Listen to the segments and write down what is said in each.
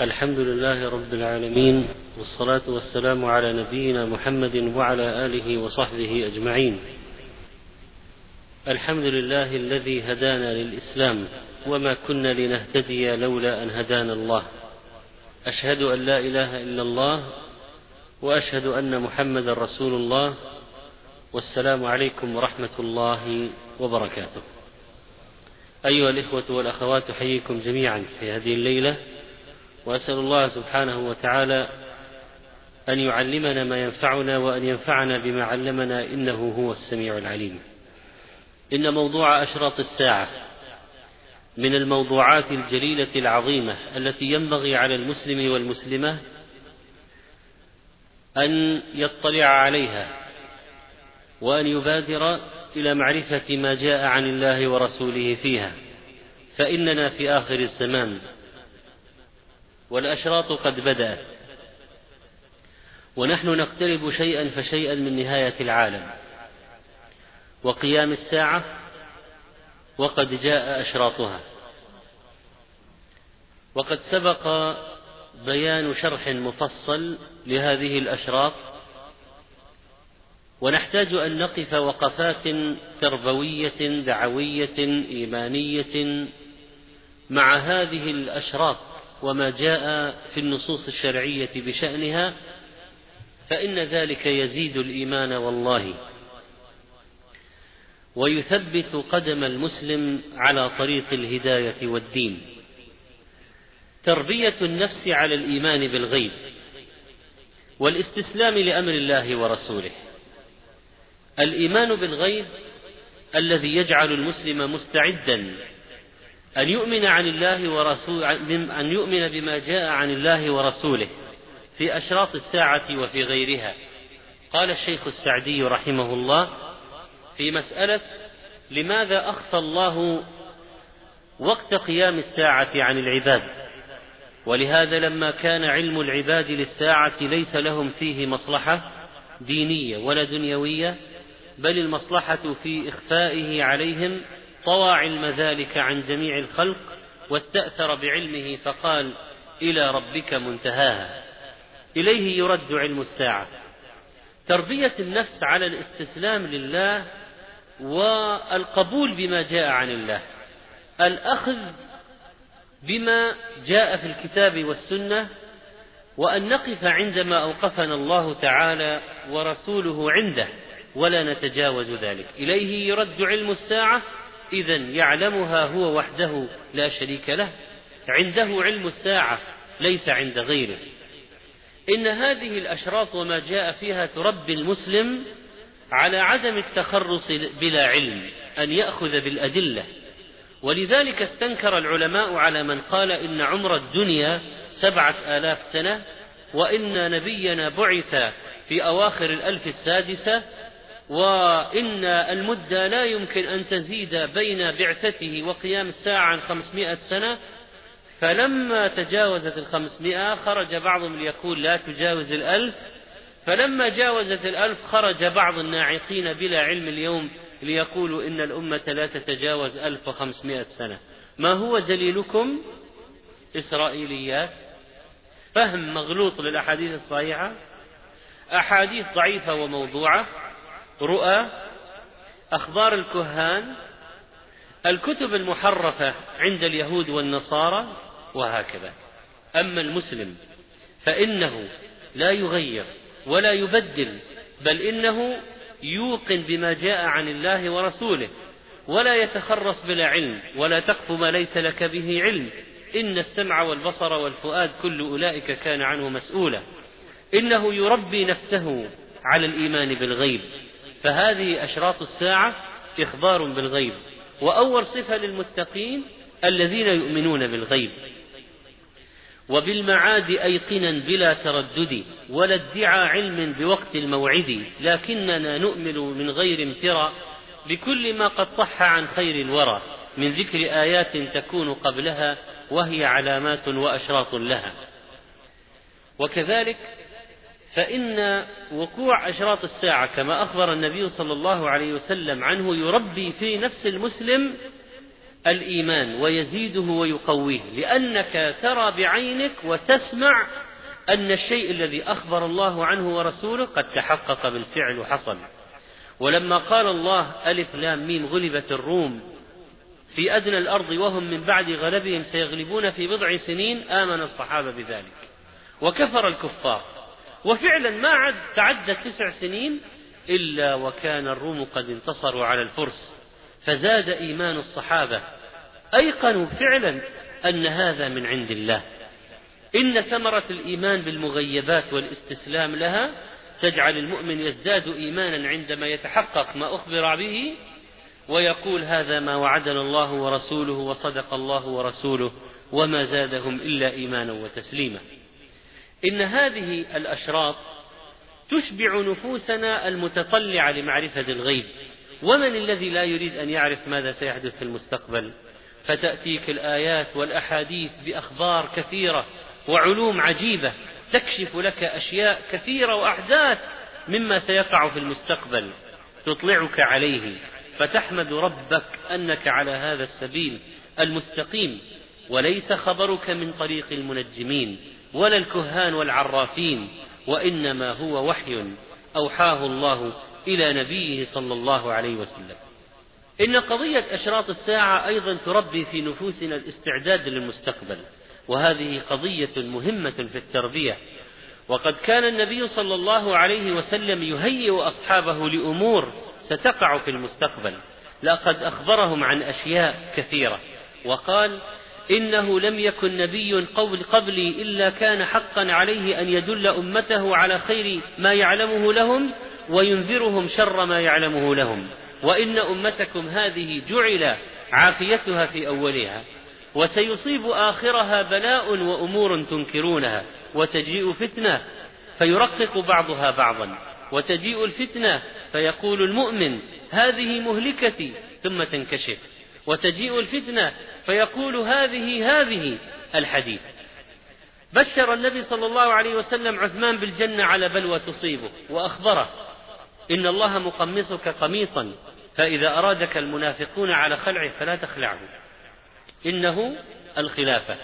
الحمد لله رب العالمين والصلاة والسلام على نبينا محمد وعلى آله وصحبه أجمعين. الحمد لله الذي هدانا للإسلام وما كنا لنهتدي لولا أن هدانا الله. أشهد أن لا إله إلا الله وأشهد أن محمدا رسول الله والسلام عليكم ورحمة الله وبركاته. أيها الإخوة والأخوات أحييكم جميعا في هذه الليلة وأسأل الله سبحانه وتعالى أن يعلمنا ما ينفعنا وأن ينفعنا بما علمنا إنه هو السميع العليم. إن موضوع أشراط الساعة من الموضوعات الجليلة العظيمة التي ينبغي على المسلم والمسلمة أن يطلع عليها وأن يبادر إلى معرفة ما جاء عن الله ورسوله فيها فإننا في آخر الزمان والأشراط قد بدأت ونحن نقترب شيئا فشيئا من نهاية العالم. وقيام الساعة وقد جاء أشراطها. وقد سبق بيان شرح مفصل لهذه الأشراط. ونحتاج أن نقف وقفات تربوية دعوية إيمانية مع هذه الأشراط. وما جاء في النصوص الشرعية بشأنها فإن ذلك يزيد الإيمان والله. ويثبت قدم المسلم على طريق الهداية والدين. تربية النفس على الإيمان بالغيب والاستسلام لأمر الله ورسوله. الإيمان بالغيب الذي يجعل المسلم مستعدا أن يؤمن عن الله ورسول أن يؤمن بما جاء عن الله ورسوله في أشراط الساعة وفي غيرها. قال الشيخ السعدي رحمه الله في مسألة لماذا أخفى الله وقت قيام الساعة عن العباد؟ ولهذا لما كان علم العباد للساعة ليس لهم فيه مصلحة دينية ولا دنيوية بل المصلحة في إخفائه عليهم طوى علم ذلك عن جميع الخلق واستأثر بعلمه فقال إلى ربك منتهاها. إليه يرد علم الساعة. تربية النفس على الاستسلام لله والقبول بما جاء عن الله. الأخذ بما جاء في الكتاب والسنة وأن نقف عندما أوقفنا الله تعالى ورسوله عنده ولا نتجاوز ذلك. إليه يرد علم الساعة إذا يعلمها هو وحده لا شريك له. عنده علم الساعة ليس عند غيره. إن هذه الأشراط وما جاء فيها تربي المسلم على عدم التخرص بلا علم أن يأخذ بالأدلة. ولذلك استنكر العلماء على من قال إن عمر الدنيا سبعة آلاف سنة وإن نبينا بعث في أواخر الألف السادسة وإن المدة لا يمكن أن تزيد بين بعثته وقيام الساعة عن خمسمائة سنة فلما تجاوزت الخمسمائة خرج بعضهم ليقول لا تجاوز الألف فلما جاوزت الألف خرج بعض الناعقين بلا علم اليوم ليقولوا إن الأمة لا تتجاوز ألف وخمسمائة سنة. ما هو دليلكم؟ إسرائيليات. فهم مغلوط للأحاديث الصحيحة. أحاديث ضعيفة وموضوعة. رؤى أخبار الكهان الكتب المحرفة عند اليهود والنصارى وهكذا. أما المسلم فإنه لا يغير ولا يبدل بل إنه يوقن بما جاء عن الله ورسوله. ولا يتخرص بلا علم ولا تقف ما ليس لك به علم. إن السمع والبصر والفؤاد كل أولئك كان عنه مسؤولا. إنه يربي نفسه على الإيمان بالغيب. فهذه أشراط الساعة إخبار بالغيب وأول صفة للمتقين الذين يؤمنون بالغيب. وبالمعاد أيقنا بلا تردد ولا ادعى علم بوقت الموعد لكننا نؤمن من غير امترى بكل ما قد صح عن خير الورى من ذكر آيات تكون قبلها وهي علامات وأشراط لها. وكذلك فإن وقوع أشراط الساعة كما أخبر النبي صلى الله عليه وسلم عنه يربي في نفس المسلم الإيمان ويزيده ويقويه لأنك ترى بعينك وتسمع أن الشيء الذي أخبر الله عنه ورسوله قد تحقق بالفعل وحصل. ولما قال الله ألف لام ميم غلبت الروم في أدنى الأرض وهم من بعد غلبهم سيغلبون في بضع سنين آمن الصحابة بذلك. وكفر الكفار. وفعلا ما عد تعدت تسع سنين إلا وكان الروم قد انتصروا على الفرس فزاد إيمان الصحابة. أيقنوا فعلا أن هذا من عند الله. إن ثمرة الإيمان بالمغيبات والإستسلام لها تجعل المؤمن يزداد إيمانا عندما يتحقق ما أخبر به ويقول هذا ما وعدنا الله ورسوله وصدق الله ورسوله وما زادهم إلا إيمانا وتسليما. إن هذه الأشراط تشبع نفوسنا المتطلعة لمعرفة الغيب. ومن الذي لا يريد أن يعرف ماذا سيحدث في المستقبل؟ فتأتيك الآيات والأحاديث بأخبار كثيرة وعلوم عجيبة تكشف لك أشياء كثيرة وأحداث مما سيقع في المستقبل. تطلعك عليه. فتحمد ربك أنك على هذا السبيل المستقيم. وليس خبرك من طريق المنجمين. ولا الكهان والعرافين وإنما هو وحي أوحاه الله إلى نبيه صلى الله عليه وسلم. إن قضية أشراط الساعة أيضا تربي في نفوسنا الاستعداد للمستقبل وهذه قضية مهمة في التربية. وقد كان النبي صلى الله عليه وسلم يهيئ أصحابه لأمور ستقع في المستقبل لقد أخبرهم عن أشياء كثيرة وقال إنه لم يكن نبي قبل قبلي إلا كان حقا عليه أن يدل أمته على خير ما يعلمه لهم وينذرهم شر ما يعلمه لهم. وإن أمتكم هذه جعل عافيتها في أولها وسيصيب آخرها بلاء وأمور تنكرونها وتجيء فتنة فيرقق بعضها بعضا وتجيء الفتنة فيقول المؤمن هذه مهلكتي ثم تنكشف. وتجيء الفتنة فيقول هذه هذه الحديث. بشر النبي صلى الله عليه وسلم عثمان بالجنة على بلوى تصيبه وأخبره إن الله مقمصك قميصا فإذا أرادك المنافقون على خلعه فلا تخلعه. إنه الخلافة.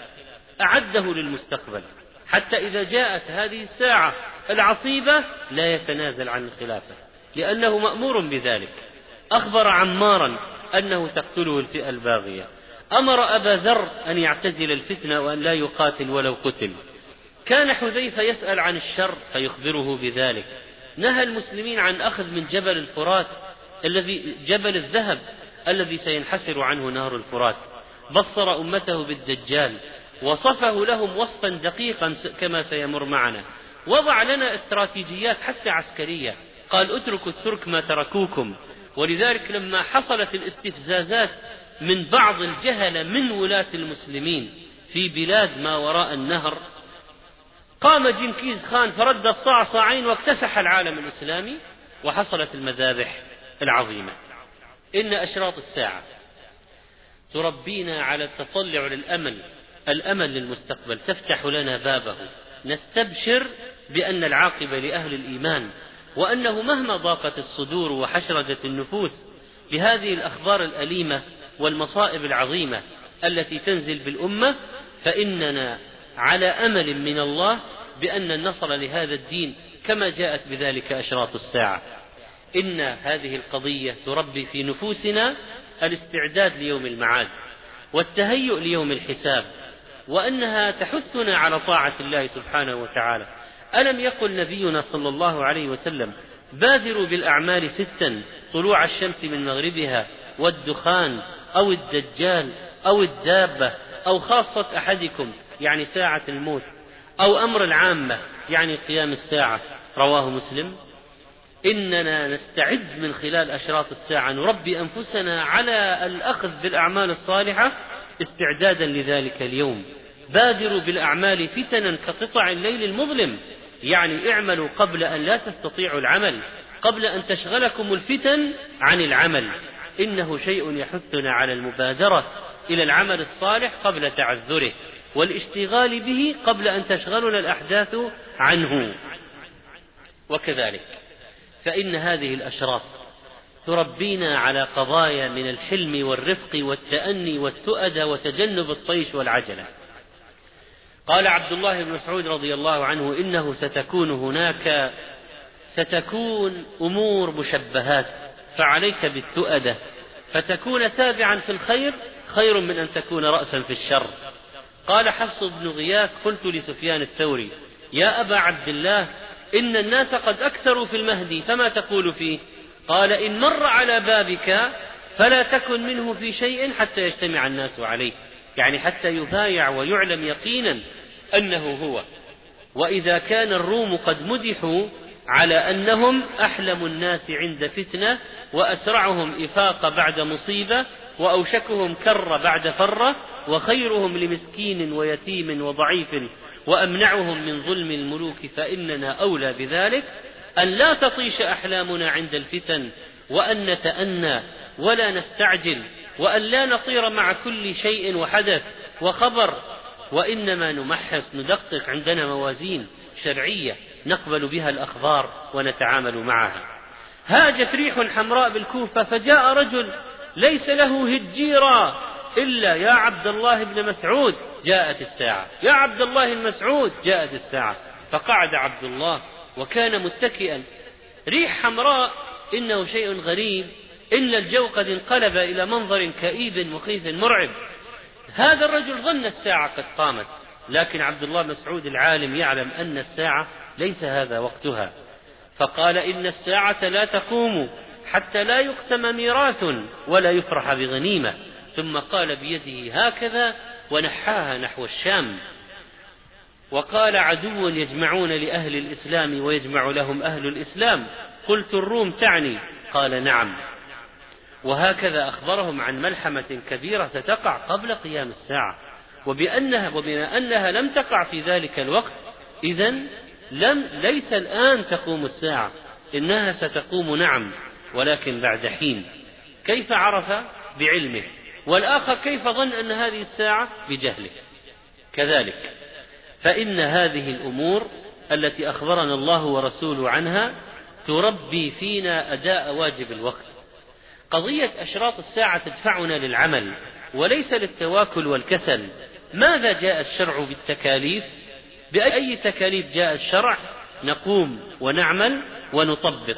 أعده للمستقبل. حتى إذا جاءت هذه الساعة العصيبة لا يتنازل عن الخلافة لأنه مأمور بذلك. أخبر عمارا أنه تقتله الفئة الباغية. أمر أبا ذر أن يعتزل الفتنة وأن لا يقاتل ولو قتل. كان حذيفة يسأل عن الشر فيخبره بذلك. نهى المسلمين عن أخذ من جبل الفرات الذي جبل الذهب الذي سينحسر عنه نهر الفرات. بصر أمته بالدجال. وصفه لهم وصفا دقيقا كما سيمر معنا. وضع لنا استراتيجيات حتى عسكرية. قال اتركوا الترك ما تركوكم. ولذلك لما حصلت الاستفزازات من بعض الجهل من ولاة المسلمين في بلاد ما وراء النهر قام جنكيز خان فرد الصاع صاعين واكتسح العالم الإسلامي وحصلت المذابح العظيمة. إن أشراط الساعة تربينا على التطلع للأمل الأمل للمستقبل تفتح لنا بابه. نستبشر بأن العاقبة لأهل الإيمان وأنه مهما ضاقت الصدور وحشرجت النفوس بهذه الأخبار الأليمة والمصائب العظيمة التي تنزل بالأمة فإننا على أمل من الله بأن النصر لهذا الدين كما جاءت بذلك أشراط الساعة. إن هذه القضية تربي في نفوسنا الاستعداد ليوم المعاد والتهيؤ ليوم الحساب وأنها تحثنا على طاعة الله سبحانه وتعالى. ألم يقل نبينا صلى الله عليه وسلم بادروا بالأعمال ستا طلوع الشمس من مغربها والدخان أو الدجال أو الدابة أو خاصة أحدكم يعني ساعة الموت أو أمر العامة يعني قيام الساعة. رواه مسلم. إننا نستعد من خلال أشراط الساعة نربي أنفسنا على الأخذ بالأعمال الصالحة استعدادا لذلك اليوم. بادروا بالأعمال فتنا كقطع الليل المظلم. يعني اعملوا قبل أن لا تستطيعوا العمل قبل أن تشغلكم الفتن عن العمل. إنه شيء يحثنا على المبادرة إلى العمل الصالح قبل تعذره والاشتغال به قبل أن تشغلنا الأحداث عنه. وكذلك فإن هذه الأشراط تربينا على قضايا من الحلم والرفق والتأني والتؤدى وتجنب الطيش والعجلة. قال عبد الله بن مسعود رضي الله عنه إنه ستكون هناك ستكون أمور مشبهات فعليك بالتؤدة فتكون تابعا في الخير خير من أن تكون رأسا في الشر. قال حفص بن غياث قلت لسفيان الثوري يا أبا عبد الله إن الناس قد أكثروا في المهدي فما تقول فيه؟ قال إن مر على بابك فلا تكن منه في شيء حتى يجتمع الناس عليه. يعني حتى يبايع ويعلم يقينا أنه هو. وإذا كان الروم قد مدحوا على أنهم أحلم الناس عند فتنة وأسرعهم إفاق بعد مصيبة وأوشكهم كر بعد فرة وخيرهم لمسكين ويتيم وضعيف وأمنعهم من ظلم الملوك فإننا أولى بذلك. أن لا تطيش أحلامنا عند الفتن وأن نتأنى ولا نستعجل وأن لا نطير مع كل شيء وحدث وخبر وإنما نمحص ندقق عندنا موازين شرعية نقبل بها الأخبار ونتعامل معها. هاجت ريح حمراء بالكوفة فجاء رجل ليس له هجيرا إلا يا عبد الله بن مسعود جاءت الساعة. يا عبد الله المسعود جاءت الساعة. فقعد عبد الله وكان متكئا. ريح حمراء إنه شيء غريب إن الجو قد انقلب إلى منظر كئيب مخيف مرعب. هذا الرجل ظن الساعة قد قامت لكن عبد الله مسعود العالم يعلم أن الساعة ليس هذا وقتها. فقال إن الساعة لا تقوم حتى لا يقسم ميراث ولا يفرح بغنيمة. ثم قال بيده هكذا ونحاها نحو الشام. وقال عدو يجمعون لأهل الإسلام ويجمع لهم أهل الإسلام. قلت الروم تعني؟ قال نعم. وهكذا أخبرهم عن ملحمة كبيرة ستقع قبل قيام الساعة. وبأنها وبما أنها لم تقع في ذلك الوقت إذا لم ليس الآن تقوم الساعة. إنها ستقوم نعم ولكن بعد حين. كيف عرف؟ بعلمه. والآخر كيف ظن أن هذه الساعة؟ بجهله. كذلك. فإن هذه الأمور التي أخبرنا الله ورسوله عنها تربي فينا أداء واجب الوقت. قضية أشراط الساعة تدفعنا للعمل وليس للتواكل والكسل ماذا جاء الشرع بالتكاليف؟ بأي تكاليف جاء الشرع نقوم ونعمل ونطبق.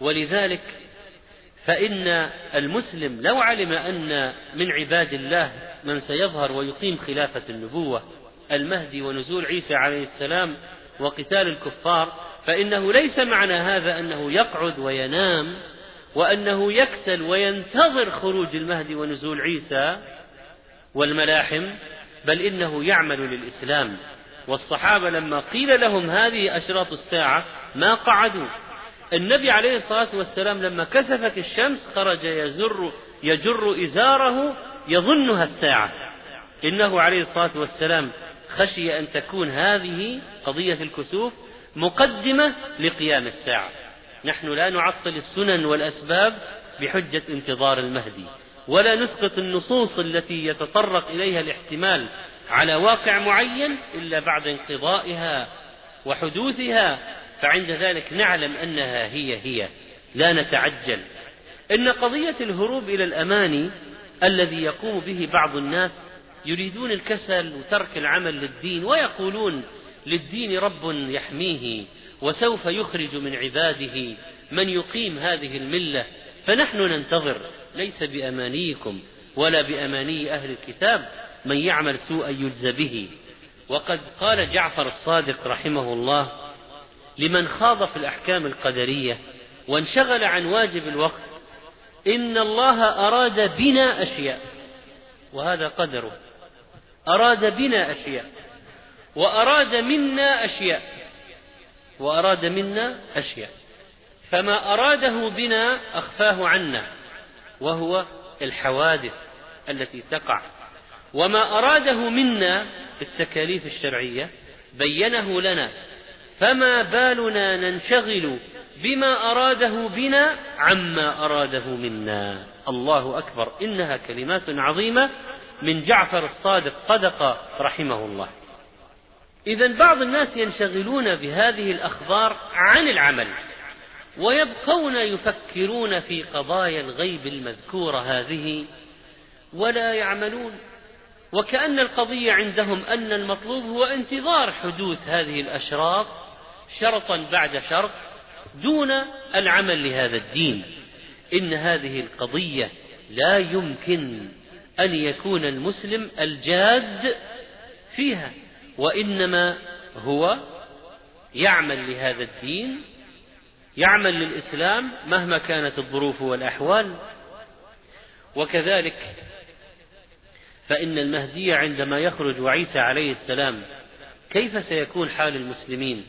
ولذلك فإن المسلم لو علم أن من عباد الله من سيظهر ويقيم خلافة النبوة المهدي ونزول عيسى عليه السلام وقتال الكفار فإنه ليس معنى هذا أنه يقعد وينام وأنه يكسل وينتظر خروج المهدي ونزول عيسى والملاحم بل إنه يعمل للإسلام. والصحابة لما قيل لهم هذه أشراط الساعة ما قعدوا. النبي عليه الصلاة والسلام لما كسفت الشمس خرج يزر يجر إزاره يظنها الساعة. إنه عليه الصلاة والسلام خشي أن تكون هذه قضية الكسوف مقدمة لقيام الساعة. نحن لا نعطل السنن والأسباب بحجة انتظار المهدي ولا نسقط النصوص التي يتطرق إليها الاحتمال على واقع معين إلا بعد انقضائها وحدوثها فعند ذلك نعلم أنها هي هي لا نتعجل. إن قضية الهروب إلى الأماني الذي يقوم به بعض الناس يريدون الكسل وترك العمل للدين ويقولون للدين رب يحميه. وسوف يخرج من عباده من يقيم هذه الملة. فنحن ننتظر ليس بأمانيكم ولا بأماني أهل الكتاب من يعمل سوءا يجزى به. وقد قال جعفر الصادق رحمه الله لمن خاض في الأحكام القدرية وانشغل عن واجب الوقت إن الله أراد بنا أشياء. وهذا قدره. أراد بنا أشياء وأراد منا أشياء. وأراد منا أشياء. فما أراده بنا أخفاه عنا وهو الحوادث التي تقع. وما أراده منا التكاليف الشرعية بينه لنا. فما بالنا ننشغل بما أراده بنا عما أراده منا. الله أكبر. إنها كلمات عظيمة من جعفر الصادق صدق رحمه الله. إذا بعض الناس ينشغلون بهذه الأخبار عن العمل ويبقون يفكرون في قضايا الغيب المذكورة هذه ولا يعملون. وكأن القضية عندهم أن المطلوب هو انتظار حدوث هذه الأشراط شرطا بعد شرط دون العمل لهذا الدين. إن هذه القضية لا يمكن أن يكون المسلم الجاد فيها. وإنما هو يعمل لهذا الدين يعمل للإسلام مهما كانت الظروف والأحوال. وكذلك فإن المهدي عندما يخرج وعيسى عليه السلام كيف سيكون حال المسلمين؟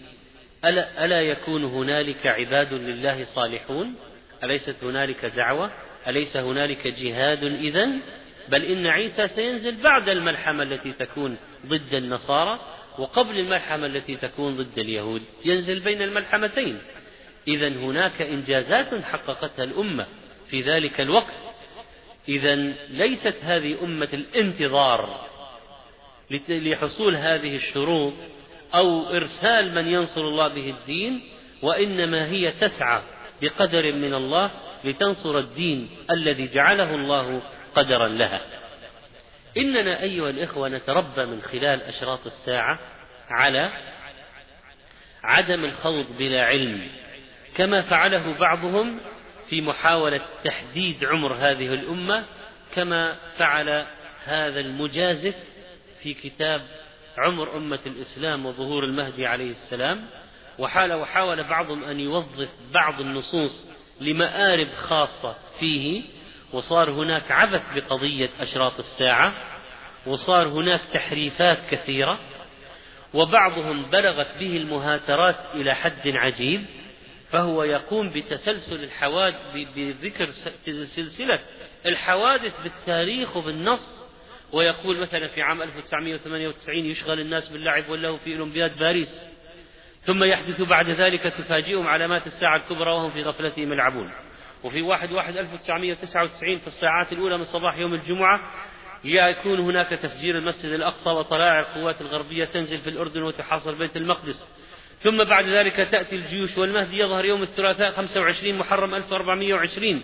ألا, ألا يكون هنالك عباد لله صالحون؟ أليست هنالك دعوة؟ أليس هنالك جهاد إذن؟ بل إن عيسى سينزل بعد الملحمة التي تكون ضد النصارى وقبل الملحمة التي تكون ضد اليهود. ينزل بين الملحمتين. إذا هناك إنجازات حققتها الأمة في ذلك الوقت. إذا ليست هذه أمة الانتظار لحصول هذه الشروط أو إرسال من ينصر الله به الدين وإنما هي تسعى بقدر من الله لتنصر الدين الذي جعله الله قدرا لها. إننا أيها الإخوة نتربى من خلال أشراط الساعة على عدم الخوض بلا علم كما فعله بعضهم في محاولة تحديد عمر هذه الأمة كما فعل هذا المجازف في كتاب عمر أمة الإسلام وظهور المهدي عليه السلام. وحال وحاول بعضهم أن يوظف بعض النصوص لمآرب خاصة فيه وصار هناك عبث بقضية أشراط الساعة وصار هناك تحريفات كثيرة وبعضهم بلغت به المهاترات إلى حد عجيب فهو يقوم بتسلسل الحوادث بذكر سلسلة الحوادث بالتاريخ وبالنص ويقول مثلا في عام 1998 يشغل الناس باللعب واللهو في أولمبياد باريس ثم يحدث بعد ذلك تفاجئهم علامات الساعة الكبرى وهم في غفلتهم يلعبون. وفي واحد واحد 1999 في الساعات الأولى من صباح يوم الجمعة يكون هناك تفجير المسجد الأقصى وطلائع القوات الغربية تنزل في الأردن وتحاصر بيت المقدس. ثم بعد ذلك تأتي الجيوش والمهدي يظهر يوم الثلاثاء 25 محرم 1420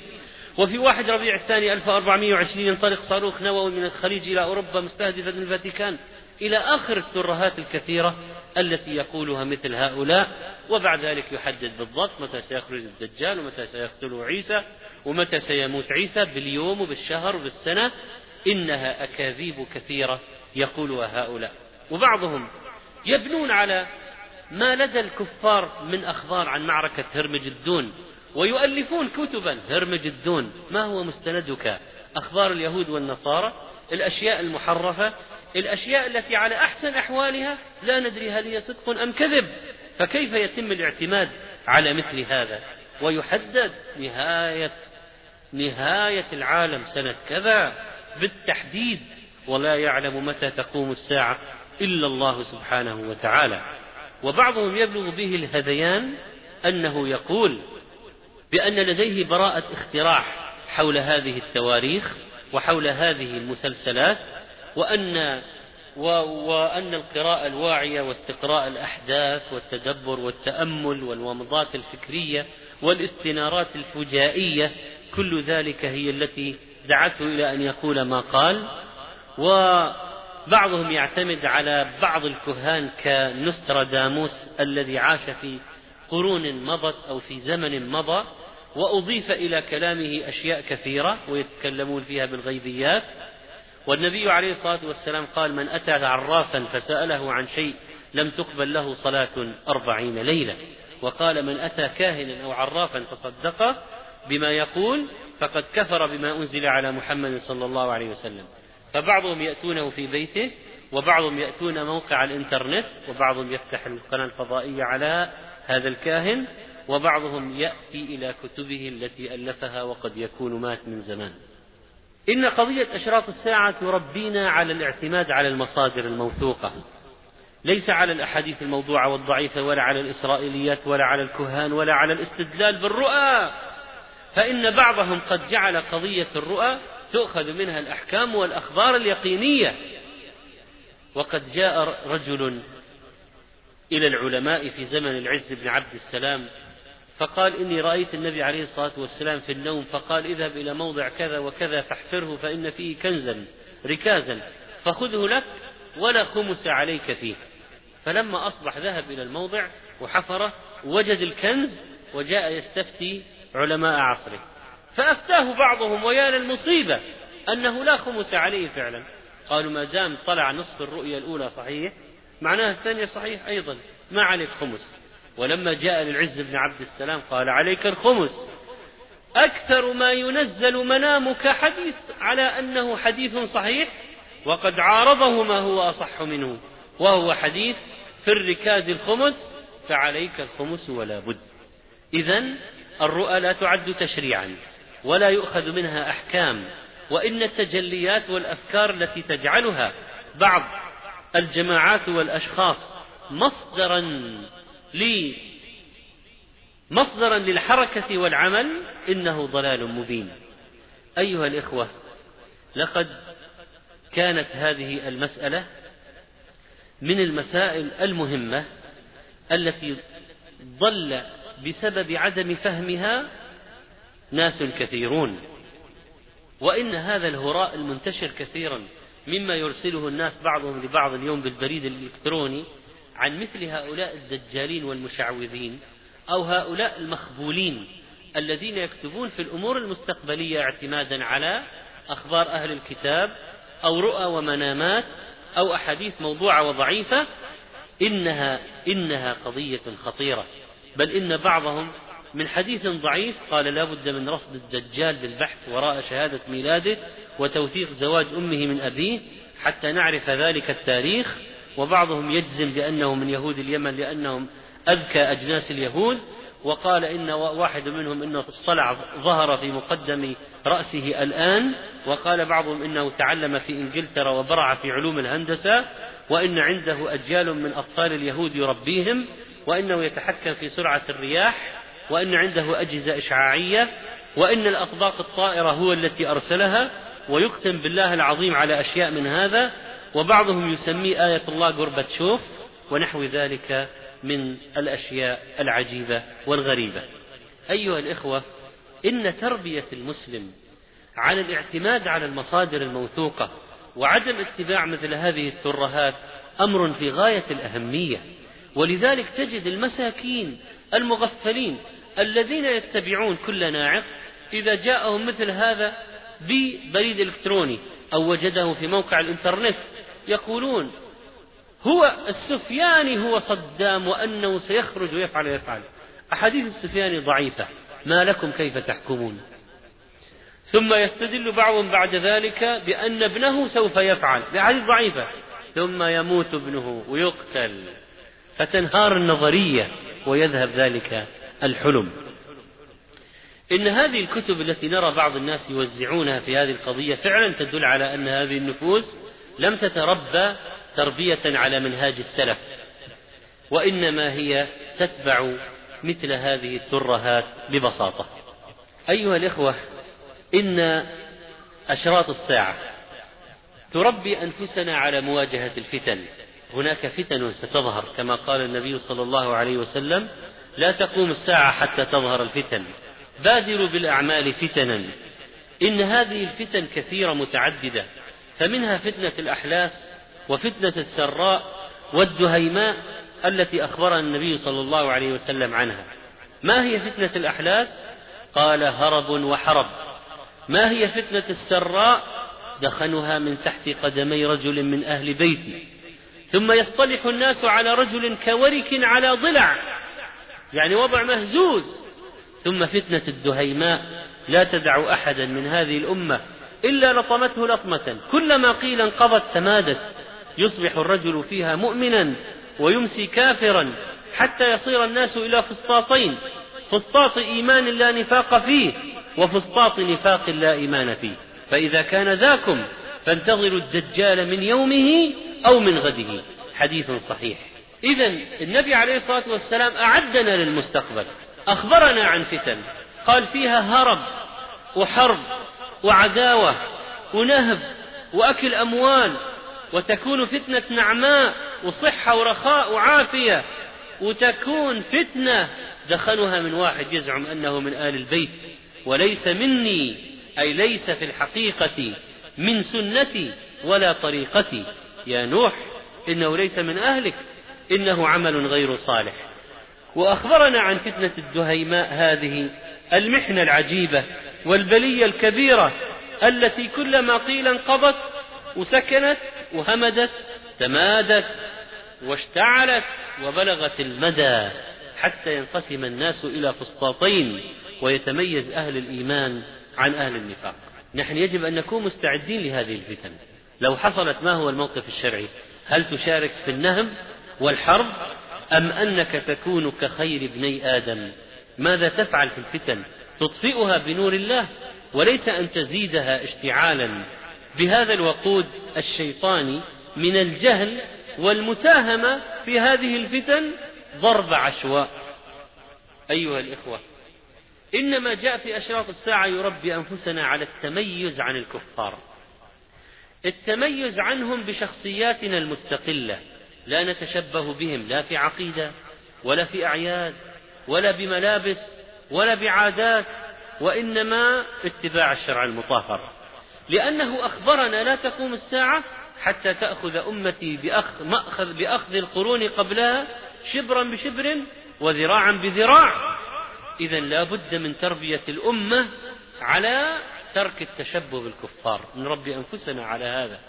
وفي واحد ربيع الثاني 1420 ينطلق صاروخ نووي من الخليج إلى أوروبا مستهدفا الفاتيكان إلى آخر الترهات الكثيرة. التي يقولها مثل هؤلاء وبعد ذلك يحدد بالضبط متى سيخرج الدجال ومتى سيقتله عيسى ومتى سيموت عيسى باليوم وبالشهر وبالسنة. إنها أكاذيب كثيرة يقولها هؤلاء. وبعضهم يبنون على ما لدى الكفار من أخبار عن معركة هرمج الدون ويؤلفون كتبا هرمج الدون ما هو مستندك؟ أخبار اليهود والنصارى الأشياء المحرفة الأشياء التي على أحسن أحوالها لا ندري هل هي صدق أم كذب. فكيف يتم الاعتماد على مثل هذا؟ ويحدد نهاية نهاية العالم سنة كذا بالتحديد ولا يعلم متى تقوم الساعة إلا الله سبحانه وتعالى. وبعضهم يبلغ به الهذيان أنه يقول بأن لديه براءة اختراع حول هذه التواريخ وحول هذه المسلسلات وأن وأن القراءة الواعية واستقراء الأحداث والتدبر والتأمل والومضات الفكرية والاستنارات الفجائية كل ذلك هي التي دعته إلى أن يقول ما قال. وبعضهم يعتمد على بعض الكهان كنستراداموس الذي عاش في قرون مضت أو في زمن مضى وأضيف إلى كلامه أشياء كثيرة ويتكلمون فيها بالغيبيات. والنبي عليه الصلاة والسلام قال من أتى عرافا فسأله عن شيء لم تقبل له صلاة أربعين ليلة. وقال من أتى كاهنا أو عرافا فصدقه بما يقول فقد كفر بما أنزل على محمد صلى الله عليه وسلم. فبعضهم يأتونه في بيته وبعضهم يأتون موقع الإنترنت وبعضهم يفتح القناة الفضائية على هذا الكاهن وبعضهم يأتي إلى كتبه التي ألفها وقد يكون مات من زمان. إن قضية أشراط الساعة تربينا على الاعتماد على المصادر الموثوقة ليس على الأحاديث الموضوعة والضعيفة ولا على الإسرائيليات ولا على الكهان ولا على الاستدلال بالرؤى. فإن بعضهم قد جعل قضية الرؤى تؤخذ منها الأحكام والأخبار اليقينية. وقد جاء رجل إلى العلماء في زمن العز بن عبد السلام فقال إني رأيت النبي عليه الصلاة والسلام في النوم فقال اذهب إلى موضع كذا وكذا فاحفره فإن فيه كنزا ركازا فخذه لك ولا خمس عليك فيه. فلما أصبح ذهب إلى الموضع وحفره وجد الكنز وجاء يستفتي علماء عصره. فأفتاه بعضهم ويا للمصيبة أنه لا خمس عليه فعلا. قالوا ما دام طلع نصف الرؤيا الأولى صحيح معناها الثانية صحيح أيضا ما عليك خمس. ولما جاء للعز بن عبد السلام قال عليك الخمس. أكثر ما ينزل منامك حديث على أنه حديث صحيح وقد عارضه ما هو أصح منه وهو حديث في الركاز الخمس فعليك الخمس ولا بد. إذا الرؤى لا تعد تشريعا ولا يؤخذ منها أحكام وإن التجليات والأفكار التي تجعلها بعض الجماعات والأشخاص مصدرا لي مصدرا للحركة والعمل إنه ضلال مبين. أيها الإخوة لقد كانت هذه المسألة من المسائل المهمة التي ضل بسبب عدم فهمها ناس كثيرون. وإن هذا الهراء المنتشر كثيرا مما يرسله الناس بعضهم لبعض اليوم بالبريد الإلكتروني عن مثل هؤلاء الدجالين والمشعوذين أو هؤلاء المخبولين الذين يكتبون في الأمور المستقبلية اعتمادا على أخبار أهل الكتاب أو رؤى ومنامات أو أحاديث موضوعة وضعيفة إنها إنها قضية خطيرة. بل إن بعضهم من حديث ضعيف قال لا بد من رصد الدجال بالبحث وراء شهادة ميلاده وتوثيق زواج أمه من أبيه حتى نعرف ذلك التاريخ وبعضهم يجزم بأنه من يهود اليمن لأنهم أذكى أجناس اليهود وقال إن واحد منهم إنه الصلع ظهر في مقدم رأسه الآن وقال بعضهم إنه تعلم في إنجلترا وبرع في علوم الهندسة وإن عنده أجيال من أطفال اليهود يربيهم وإنه يتحكم في سرعة الرياح وأن عنده أجهزة إشعاعية وأن الأطباق الطائرة هو التي أرسلها ويقسم بالله العظيم على أشياء من هذا وبعضهم يسميه آية الله قربة شوف ونحو ذلك من الأشياء العجيبة والغريبة. أيها الإخوة إن تربية المسلم على الاعتماد على المصادر الموثوقة وعدم اتباع مثل هذه الترهات أمر في غاية الأهمية. ولذلك تجد المساكين المغفلين الذين يتبعون كل ناعق إذا جاءهم مثل هذا ببريد إلكتروني أو وجده في موقع الإنترنت يقولون هو السفياني هو صدام وأنه سيخرج ويفعل ويفعل. أحاديث السفياني ضعيفة. ما لكم كيف تحكمون؟ ثم يستدل بعضهم بعد ذلك بأن ابنه سوف يفعل. بأحاديث ضعيفة. ثم يموت ابنه ويقتل. فتنهار النظرية ويذهب ذلك الحلم. إن هذه الكتب التي نرى بعض الناس يوزعونها في هذه القضية فعلا تدل على أن هذه النفوس لم تتربى تربية على منهاج السلف وإنما هي تتبع مثل هذه الترهات ببساطة. أيها الإخوة إن أشراط الساعة تربي أنفسنا على مواجهة الفتن. هناك فتن ستظهر كما قال النبي صلى الله عليه وسلم لا تقوم الساعة حتى تظهر الفتن. بادروا بالأعمال فتنا. إن هذه الفتن كثيرة متعددة فمنها فتنة الأحلاس وفتنة السراء والدهيماء التي أخبرنا النبي صلى الله عليه وسلم عنها. ما هي فتنة الأحلاس قال هرب وحرب. ما هي فتنة السراء؟ دخنها من تحت قدمي رجل من أهل بيتي ثم يصطلح الناس على رجل كورك على ضلع. يعني وضع مهزوز. ثم فتنة الدهيماء. لا تدع أحدا من هذه الأمة إلا لطمته لطمة. كلما قيل انقضت تمادت يصبح الرجل فيها مؤمنا ويمسي كافرا حتى يصير الناس إلى فسطاطين. فسطاط إيمان لا نفاق فيه وفسطاط نفاق لا إيمان فيه. فإذا كان ذاكم فانتظروا الدجال من يومه أو من غده. حديث صحيح. إذا النبي عليه الصلاة والسلام أعدنا للمستقبل أخبرنا عن فتن قال فيها هرب وحرب وعداوة ونهب وأكل أموال وتكون فتنة نعماء وصحة ورخاء وعافية وتكون فتنة دخنها من واحد يزعم أنه من آل البيت وليس مني أي ليس في الحقيقة من سنتي ولا طريقتي. يا نوح إنه ليس من أهلك إنه عمل غير صالح. وأخبرنا عن فتنة الدهيماء هذه المحنة العجيبة والبلية الكبيرة التي كلما قيل انقضت وسكنت وهمدت تمادت واشتعلت وبلغت المدى حتى ينقسم الناس إلى فسطاطين ويتميز أهل الإيمان عن أهل النفاق. نحن يجب أن نكون مستعدين لهذه الفتن. لو حصلت ما هو الموقف الشرعي؟ هل تشارك في النهم والحرب أم أنك تكون كخير ابني آدم؟ ماذا تفعل في الفتن؟ تطفئها بنور الله وليس أن تزيدها اشتعالا. بهذا الوقود الشيطاني من الجهل والمساهمة في هذه الفتن ضرب عشواء. أيها الإخوة إنما جاء في أشراط الساعة يربي أنفسنا على التميز عن الكفار. التميز عنهم بشخصياتنا المستقلة لا نتشبه بهم لا في عقيدة ولا في أعياد. ولا بملابس ولا بعادات وإنما اتباع الشرع المطهر. لأنه أخبرنا لا تقوم الساعة حتى تأخذ أمتي بأخذ, مأخذ بأخذ القرون قبلها شبرا بشبر وذراعا بذراع. إذا لا بد من تربية الأمة على ترك التشبه بالكفار. نربي أنفسنا على هذا.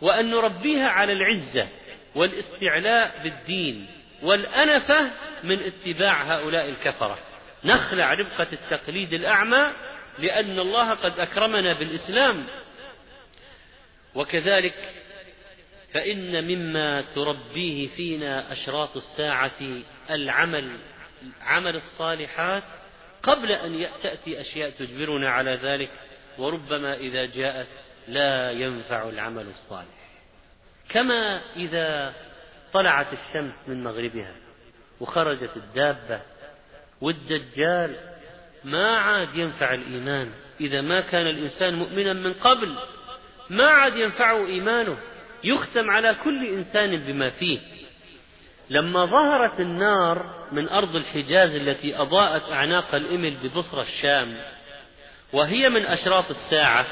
وأن نربيها على العزة والاستعلاء بالدين. والأنفة من اتباع هؤلاء الكفرة. نخلع ربقة التقليد الأعمى لأن الله قد أكرمنا بالإسلام. وكذلك فإن مما تربيه فينا أشراط الساعة العمل عمل الصالحات قبل أن تأتي أشياء تجبرنا على ذلك وربما إذا جاءت لا ينفع العمل الصالح. كما إذا طلعت الشمس من مغربها وخرجت الدابة والدجال ما عاد ينفع الإيمان. إذا ما كان الإنسان مؤمنا من قبل ما عاد ينفعه إيمانه يختم على كل إنسان بما فيه. لما ظهرت النار من أرض الحجاز التي أضاءت أعناق الإمل ببصرة الشام وهي من أشراط الساعة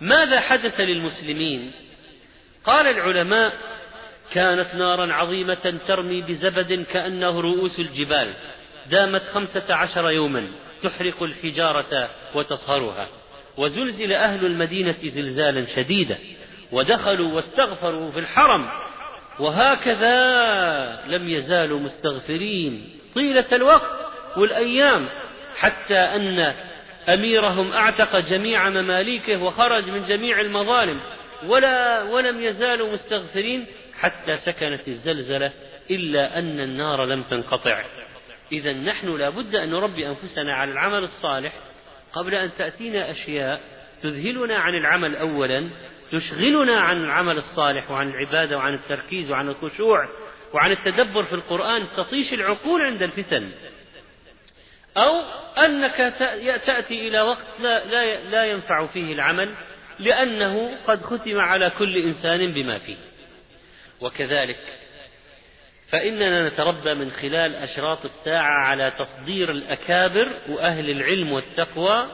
ماذا حدث للمسلمين؟ قال العلماء كانت نارا عظيمة ترمي بزبد كأنه رؤوس الجبال دامت خمسة عشر يوما تحرق الحجارة وتصهرها. وزلزل أهل المدينة زلزالا شديدا ودخلوا واستغفروا في الحرم. وهكذا لم يزالوا مستغفرين طيلة الوقت والأيام حتى أن أميرهم أعتق جميع مماليكه وخرج من جميع المظالم. ولا ولم يزالوا مستغفرين حتى سكنت الزلزلة إلا أن النار لم تنقطع. إذا نحن لا بد أن نربي أنفسنا على العمل الصالح قبل أن تأتينا أشياء تذهلنا عن العمل أولا تشغلنا عن العمل الصالح وعن العبادة وعن التركيز وعن الخشوع وعن التدبر في القرآن تطيش العقول عند الفتن. أو أنك تأتي إلى وقت لا, لا, لا ينفع فيه العمل لأنه قد ختم على كل إنسان بما فيه. وكذلك. فإننا نتربى من خلال أشراط الساعة على تصدير الأكابر وأهل العلم والتقوى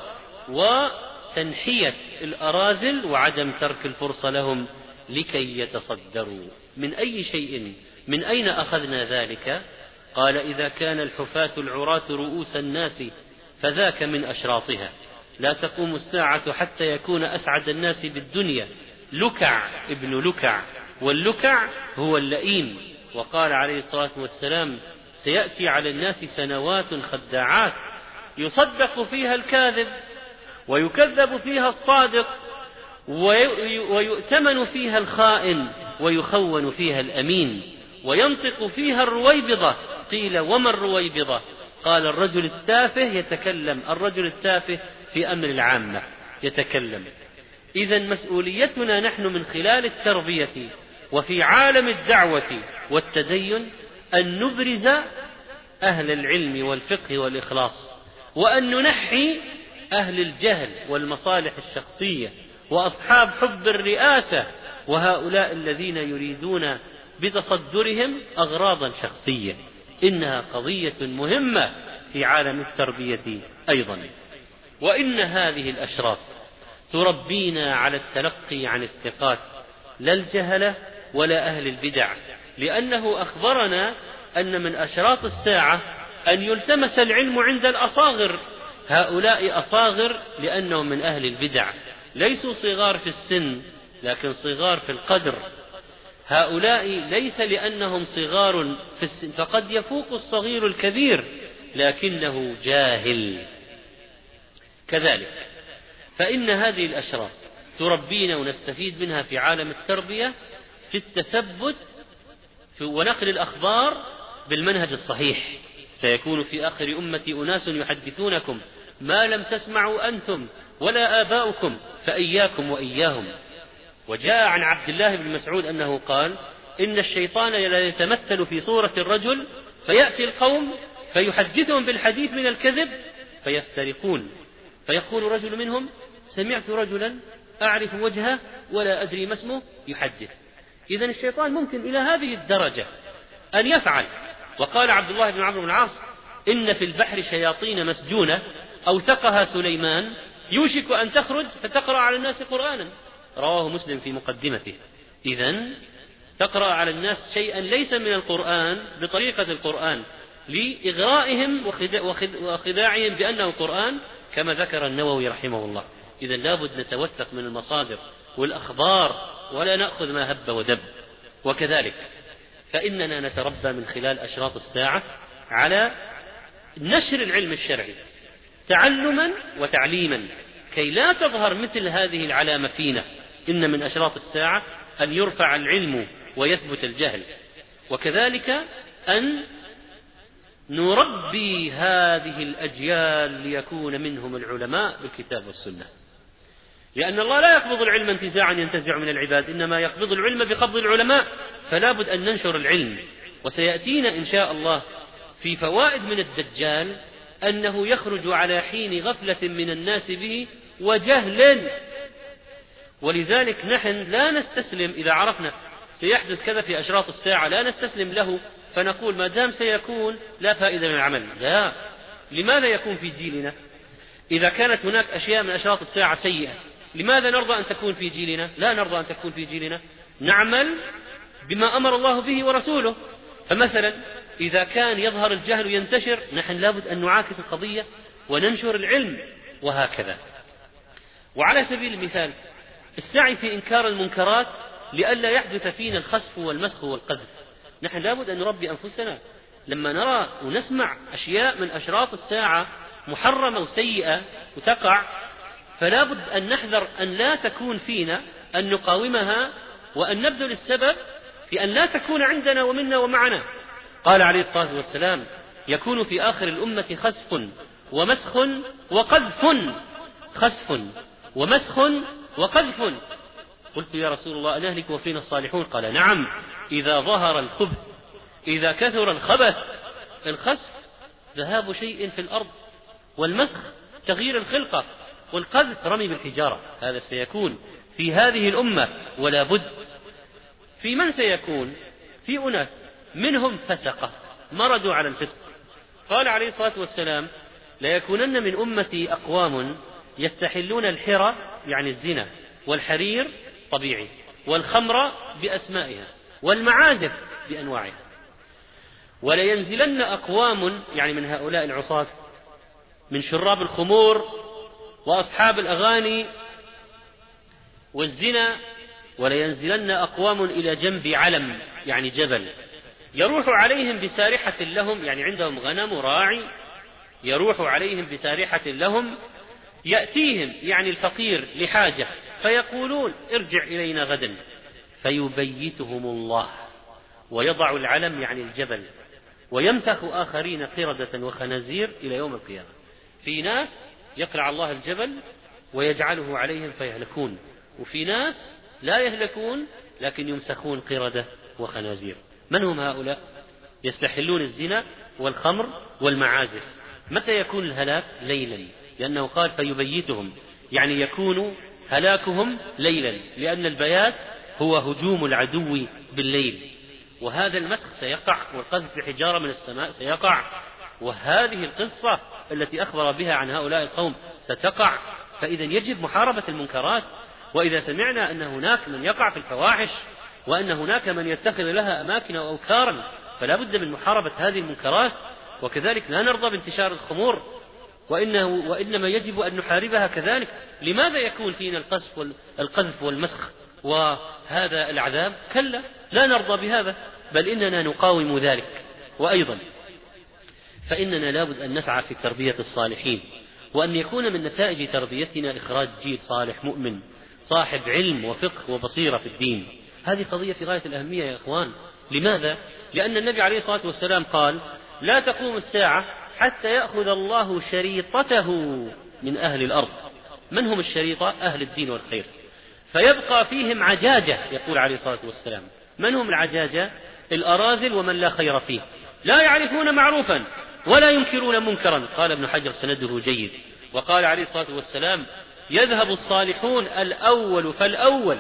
وتنحية الأراذل وعدم ترك الفرصة لهم لكي يتصدروا. من أي شيء؟ من أين أخذنا ذلك؟ قال إذا كان الحفاة العراة رؤوس الناس فذاك من أشراطها. لا تقوم الساعة حتى يكون أسعد الناس بالدنيا. لكع ابن لكع. واللكع هو اللئيم. وقال عليه الصلاة والسلام سيأتي على الناس سنوات خداعات يصدق فيها الكاذب ويكذب فيها الصادق ويؤتمن فيها الخائن ويخون فيها الأمين وينطق فيها الرويبضة. قيل وما الرويبضة؟ قال الرجل التافه يتكلم الرجل التافه في أمر العامة يتكلم. إذا مسؤوليتنا نحن من خلال التربية. وفي عالم الدعوة والتدين أن نبرز أهل العلم والفقه والإخلاص وأن ننحي أهل الجهل والمصالح الشخصية وأصحاب حب الرئاسة وهؤلاء الذين يريدون بتصدرهم أغراضا شخصية. إنها قضية مهمة في عالم التربية أيضا. وإن هذه الأشراط تربينا على التلقي عن الثقات لا الجهلة ولا أهل البدع لأنه أخبرنا أن من أشراط الساعة أن يلتمس العلم عند الأصاغر. هؤلاء أصاغر لأنهم من أهل البدع ليسوا صغار في السن لكن صغار في القدر. هؤلاء ليس لأنهم صغار في السن فقد يفوق الصغير الكبير لكنه جاهل. كذلك فإن هذه الأشراط تربينا ونستفيد منها في عالم التربية في التثبت في ونقل الأخبار بالمنهج الصحيح. سيكون في آخر أمتي أناس يحدثونكم. ما لم تسمعوا أنتم ولا آباؤكم فإياكم وإياهم. وجاء عن عبد الله بن مسعود أنه قال إن الشيطان لا يتمثل في صورة الرجل فيأتي القوم فيحدثهم بالحديث من الكذب فيفترقون. فيقول رجل منهم سمعت رجلا أعرف وجهه ولا أدري ما اسمه يحدث. إذا الشيطان ممكن إلى هذه الدرجة أن يفعل. وقال عبد الله بن عمرو بن العاص إن في البحر شياطين مسجونة أوثقها سليمان يوشك أن تخرج فتقرأ على الناس قرآنا. رواه مسلم في مقدمته. إذا تقرأ على الناس شيئا ليس من القرآن بطريقة القرآن لإغرائهم وخداعهم بأنه قرآن كما ذكر النووي رحمه الله. إذا لابد نتوثق من المصادر والأخبار ولا نأخذ ما هب ودب. وكذلك فإننا نتربى من خلال أشراط الساعة على نشر العلم الشرعي تعلما وتعليما. كي لا تظهر مثل هذه العلامة فينا إن من أشراط الساعة أن يرفع العلم ويثبت الجهل. وكذلك أن نربي هذه الأجيال ليكون منهم العلماء بالكتاب والسنة. لأن الله لا يقبض العلم انتزاعا ينتزع من العباد إنما يقبض العلم بقبض العلماء فلا بد أن ننشر العلم. وسيأتينا إن شاء الله في فوائد من الدجال أنه يخرج على حين غفلة من الناس به وجهل ولذلك نحن لا نستسلم إذا عرفنا سيحدث كذا في أشراط الساعة لا نستسلم له فنقول ما دام سيكون لا فائدة من العمل. لا. لماذا يكون في جيلنا؟ إذا كانت هناك أشياء من أشراط الساعة سيئة لماذا نرضى أن تكون في جيلنا؟ لا نرضى أن تكون في جيلنا. نعمل بما أمر الله به ورسوله. فمثلا إذا كان يظهر الجهل ينتشر نحن لابد أن نعاكس القضية وننشر العلم وهكذا. وعلى سبيل المثال السعي في إنكار المنكرات لئلا يحدث فينا الخسف والمسخ والقذف. نحن لابد أن نربي أنفسنا. لما نرى ونسمع أشياء من أشراط الساعة محرمة وسيئة وتقع فلا بد أن نحذر أن لا تكون فينا أن نقاومها وأن نبذل السبب في أن لا تكون عندنا ومنا ومعنا. قال عليه الصلاة والسلام يكون في آخر الأمة خسف ومسخ وقذف. خسف ومسخ وقذف. قلت يا رسول الله أنهلك وفينا الصالحون؟ قال نعم. إذا ظهر الخبث إذا كثر الخبث الخسف ذهاب شيء في الأرض والمسخ تغيير الخلقة. والقذف رمي بالحجارة. هذا سيكون في هذه الأمة ولا بد. في من سيكون؟ في أناس. منهم فسقة. مردوا على الفسق. قال عليه الصلاة والسلام ليكونن من أمتي أقوام يستحلون الحرى يعني الزنا والحرير طبيعي والخمر بأسمائها والمعازف بأنواعها. ولينزلن أقوام يعني من هؤلاء العصاة من شراب الخمور وأصحاب الأغاني والزنا ولينزلن أقوام إلى جنب علم يعني جبل. يروح عليهم بسارحة لهم يعني عندهم غنم راعي يروح عليهم بسارحة لهم يأتيهم يعني الفقير لحاجة فيقولون ارجع إلينا غدا. فيبيتهم الله ويضع العلم يعني الجبل ويمسخ آخرين قردة وخنازير إلى يوم القيامة. في ناس يقلع الله الجبل ويجعله عليهم فيهلكون. وفي ناس لا يهلكون لكن يمسخون قردة وخنازير. من هم هؤلاء؟ يستحلون الزنا والخمر والمعازف. متى يكون الهلاك؟ ليلا. لأنه قال فيبيتهم. يعني يكون هلاكهم ليلا. لأن البيات هو هجوم العدو بالليل. وهذا المسخ سيقع والقذف بحجارة من السماء سيقع. وهذه القصة التي أخبر بها عن هؤلاء القوم ستقع فإذا يجب محاربة المنكرات. وإذا سمعنا أن هناك من يقع في الفواحش وأن هناك من يتخذ لها أماكن أو أوكارا فلا بد من محاربة هذه المنكرات. وكذلك لا نرضى بانتشار الخمور. وإنه وإنما يجب أن نحاربها كذلك. لماذا يكون فينا القذف القذف والمسخ وهذا العذاب؟ كلا لا نرضى بهذا بل إننا نقاوم ذلك. وأيضا فإننا لابد أن نسعى في تربية الصالحين وأن يكون من نتائج تربيتنا إخراج جيل صالح مؤمن صاحب علم وفقه وبصيرة في الدين. هذه قضية في غاية الأهمية يا إخوان. لماذا؟ لأن النبي عليه الصلاة والسلام قال لا تقوم الساعة حتى يأخذ الله شريطته من أهل الأرض. من هم الشريطة؟ أهل الدين والخير. فيبقى فيهم عجاجة يقول عليه الصلاة والسلام. من هم العجاجة؟ الأراذل ومن لا خير فيه. لا يعرفون معروفا. ولا ينكرون منكرا. قال ابن حجر سنده جيد. وقال عليه الصلاة والسلام يذهب الصالحون الأول فالأول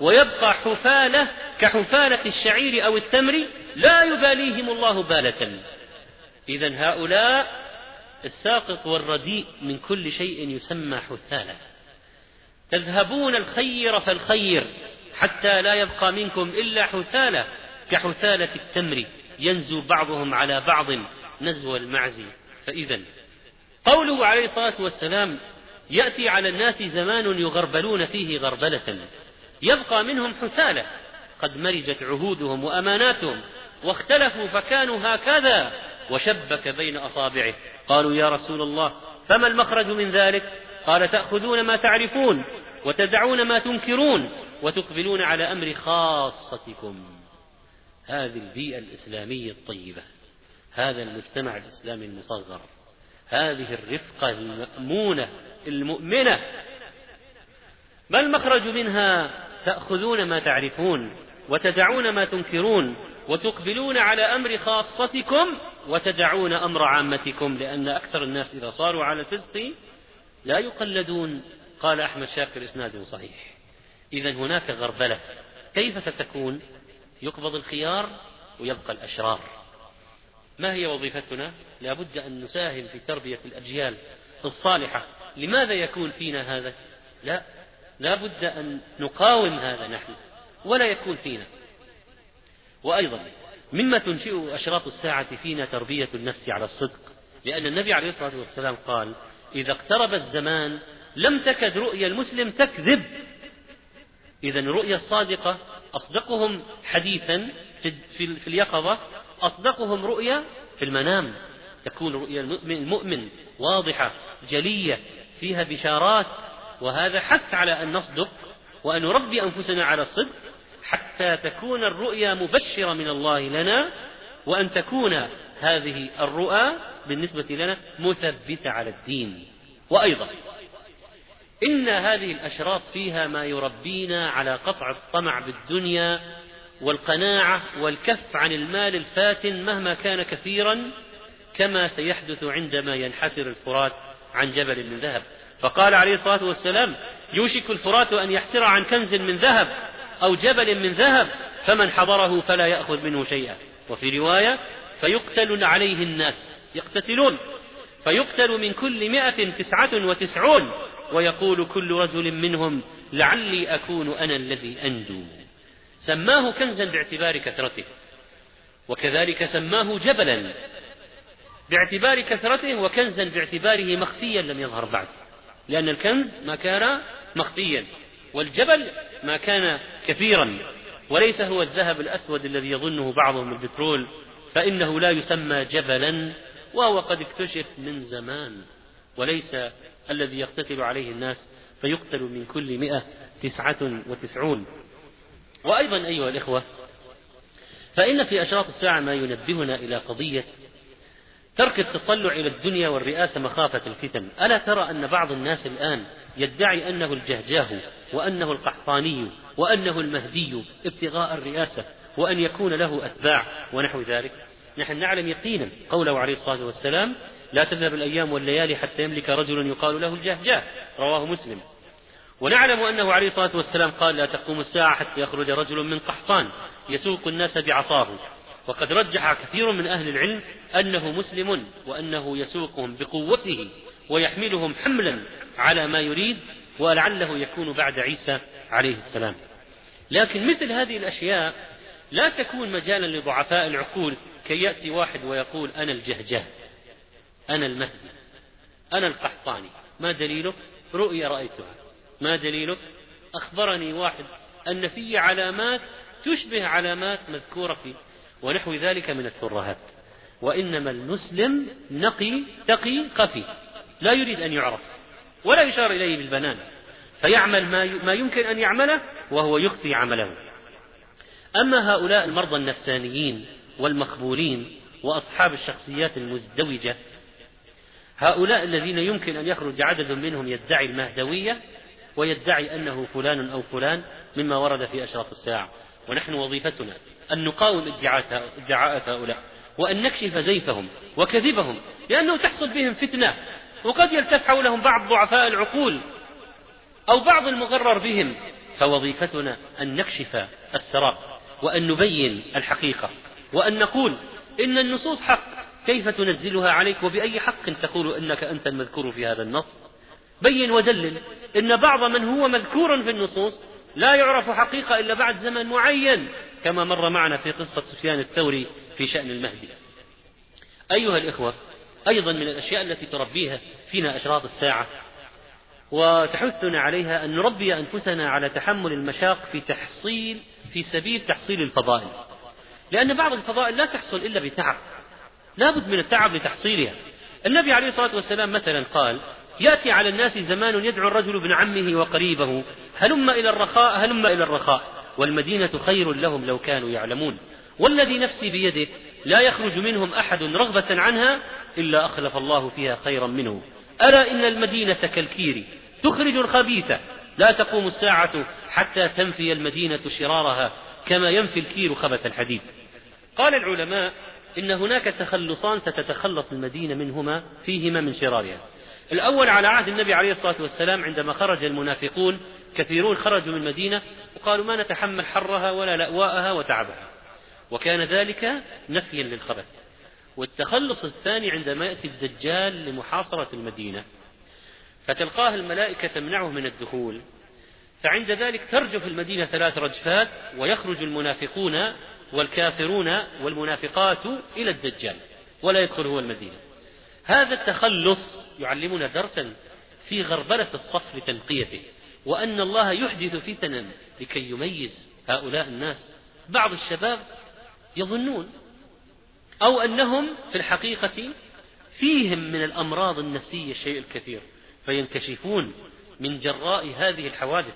ويبقى حفالة كحفالة الشعير أو التمر لا يباليهم الله بالة. إذا هؤلاء الساقط والرديء من كل شيء يسمى حثالة تذهبون الخير فالخير حتى لا يبقى منكم إلا حثالة كحثالة التمر. ينزو بعضهم على بعض. نزو المعز فإذا قوله عليه الصلاة والسلام يأتي على الناس زمان يغربلون فيه غربلة. يبقى منهم حثالة قد مرجت عهودهم وأماناتهم واختلفوا فكانوا هكذا وشبك بين أصابعه. قالوا يا رسول الله فما المخرج من ذلك؟ قال تأخذون ما تعرفون وتدعون ما تنكرون وتقبلون على أمر خاصتكم. هذه البيئة الإسلامية الطيبة. هذا المجتمع الإسلامي المصغر. هذه الرفقة المأمونة المؤمنة. ما المخرج منها؟ تأخذون ما تعرفون وتدعون ما تنكرون وتقبلون على أمر خاصتكم وتدعون أمر عامتكم لأن أكثر الناس إذا صاروا على الفسق لا يقلدون. قال أحمد شاكر إسناد صحيح. إذا هناك غربلة كيف ستكون؟ يقبض الخيار ويبقى الأشرار. ما هي وظيفتنا؟ لا بد أن نساهم في تربية الأجيال الصالحة. لماذا يكون فينا هذا؟ لا لا بد أن نقاوم هذا نحن ولا يكون فينا. وأيضا مما تنشئ أشراط الساعة فينا تربية النفس على الصدق. لأن النبي عليه الصلاة والسلام قال إذا اقترب الزمان لم تكد رؤيا المسلم تكذب. إذا الرؤيا الصادقة أصدقهم حديثا في اليقظة أصدقهم رؤيا في المنام تكون رؤيا المؤمن واضحة جلية فيها بشارات وهذا حث على أن نصدق وأن نربي أنفسنا على الصدق حتى تكون الرؤيا مبشرة من الله لنا وأن تكون هذه الرؤى بالنسبة لنا مثبتة على الدين. وأيضا إن هذه الأشراط فيها ما يربينا على قطع الطمع بالدنيا والقناعة والكف عن المال الفاتن مهما كان كثيرا كما سيحدث عندما ينحسر الفرات عن جبل من ذهب. فقال عليه الصلاة والسلام يوشك الفرات أن يحسر عن كنز من ذهب أو جبل من ذهب فمن حضره فلا يأخذ منه شيئا. وفي رواية فيقتل عليه الناس. يقتتلون. فيقتل من كل مائة تسعة وتسعون. ويقول كل رجل منهم لعلي أكون أنا الذي أنجو سماه كنزا باعتبار كثرته وكذلك سماه جبلا باعتبار كثرته وكنزا باعتباره مخفيا لم يظهر بعد لأن الكنز ما كان مخفيا والجبل ما كان كثيرا وليس هو الذهب الأسود الذي يظنه بعضهم البترول فإنه لا يسمى جبلا وهو قد اكتشف من زمان وليس الذي يقتتل عليه الناس فيقتل من كل مئة تسعة وتسعون. وأيضا أيها الإخوة فإن في أشراط الساعة ما ينبهنا إلى قضية ترك التطلع إلى الدنيا والرئاسة مخافة الفتن. ألا ترى أن بعض الناس الآن يدعي أنه الجهجاه وأنه القحطاني وأنه المهدي ابتغاء الرئاسة وأن يكون له أتباع ونحو ذلك؟ نحن نعلم يقينا قوله عليه الصلاة والسلام لا تذهب الأيام والليالي حتى يملك رجل يقال له الجهجاه. رواه مسلم. ونعلم أنه عليه الصلاة والسلام قال لا تقوم الساعة حتى يخرج رجل من قحطان يسوق الناس بعصاه. وقد رجح كثير من أهل العلم أنه مسلم وأنه يسوقهم بقوته ويحملهم حملا على ما يريد ولعله يكون بعد عيسى عليه السلام. لكن مثل هذه الأشياء لا تكون مجالا لضعفاء العقول كي يأتي واحد ويقول أنا الجهجه أنا المهدي أنا القحطاني ما دليلك رؤيا رأيتها. ما دليلك؟ أخبرني واحد أن في علامات تشبه علامات مذكورة في ونحو ذلك من الترهات وإنما المسلم نقي تقي خفي لا يريد أن يعرف ولا يشار إليه بالبنان فيعمل ما يمكن أن يعمله وهو يخفي عمله. أما هؤلاء المرضى النفسانيين والمخبولين وأصحاب الشخصيات المزدوجة هؤلاء الذين يمكن أن يخرج عدد منهم يدعي المهدوية ويدعي أنه فلان أو فلان مما ورد في أشراف الساعة. ونحن وظيفتنا أن نقاوم ادعاءات هؤلاء وأن نكشف زيفهم وكذبهم لأنه تحصل بهم فتنة وقد يلتف حولهم بعض ضعفاء العقول أو بعض المغرر بهم. فوظيفتنا أن نكشف السراب وأن نبين الحقيقة وأن نقول إن النصوص حق كيف تنزلها عليك وبأي حق تقول إنك أنت المذكور في هذا النص؟ بين ودلل إن بعض من هو مذكور في النصوص لا يعرف حقيقة إلا بعد زمن معين كما مر معنا في قصة سفيان الثوري في شأن المهدي. أيها الإخوة أيضا من الأشياء التي تربيها فينا أشراط الساعة وتحثنا عليها أن نربي أنفسنا على تحمل المشاق في تحصيل في سبيل تحصيل الفضائل. لأن بعض الفضائل لا تحصل إلا بتعب لا بد من التعب لتحصيلها. النبي عليه الصلاة والسلام مثلا قال يأتي على الناس زمان يدعو الرجل ابن عمه وقريبه هلم إلى الرخاء هلم إلى الرخاء. والمدينة خير لهم لو كانوا يعلمون. والذي نفسي بيده لا يخرج منهم أحد رغبة عنها إلا أخلف الله فيها خيرا منه. ألا إن المدينة كالكير تخرج الخبيث. لا تقوم الساعة حتى تنفي المدينة شرارها كما ينفي الكير خبث الحديد. قال العلماء إن هناك تخلصان ستتخلص المدينة منهما فيهما من شرارها. الأول على عهد النبي عليه الصلاة والسلام عندما خرج المنافقون كثيرون خرجوا من المدينة وقالوا ما نتحمل حرها ولا لأواءها وتعبها. وكان ذلك نفيا للخبث. والتخلص الثاني عندما يأتي الدجال لمحاصرة المدينة. فتلقاه الملائكة تمنعه من الدخول. فعند ذلك ترجف المدينة ثلاث رجفات ويخرج المنافقون والكافرون والمنافقات إلى الدجال ولا يدخل هو المدينة. هذا التخلص يعلمنا درسا في غربلة الصف لتنقيته وأن الله يحدث فتنا لكي يميز هؤلاء الناس. بعض الشباب يظنون أو أنهم في الحقيقة فيهم من الأمراض النفسية الشيء الكثير فينكشفون من جراء هذه الحوادث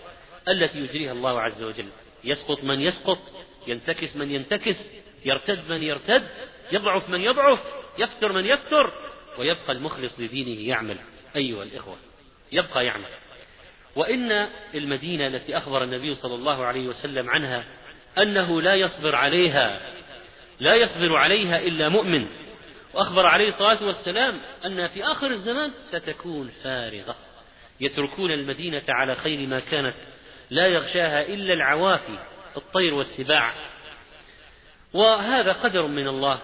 التي يجريها الله عز وجل. يسقط من يسقط ينتكس من ينتكس يرتد من يرتد يضعف من يضعف يفتر من يفتر. ويبقى المخلص لدينه يعمل أيها الإخوة يبقى يعمل. وإن المدينة التي أخبر النبي صلى الله عليه وسلم عنها أنه لا يصبر عليها لا يصبر عليها إلا مؤمن. وأخبر عليه الصلاة والسلام أن في آخر الزمان ستكون فارغة. يتركون المدينة على خير ما كانت لا يغشاها إلا العوافي الطير والسباع. وهذا قدر من الله.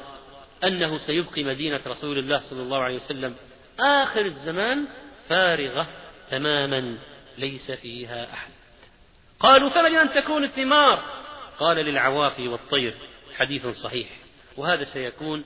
أنه سيبقي مدينة رسول الله صلى الله عليه وسلم آخر الزمان فارغة تماما ليس فيها أحد. قالوا فمن تكون الثمار؟ قال للعوافي والطير حديث صحيح. وهذا سيكون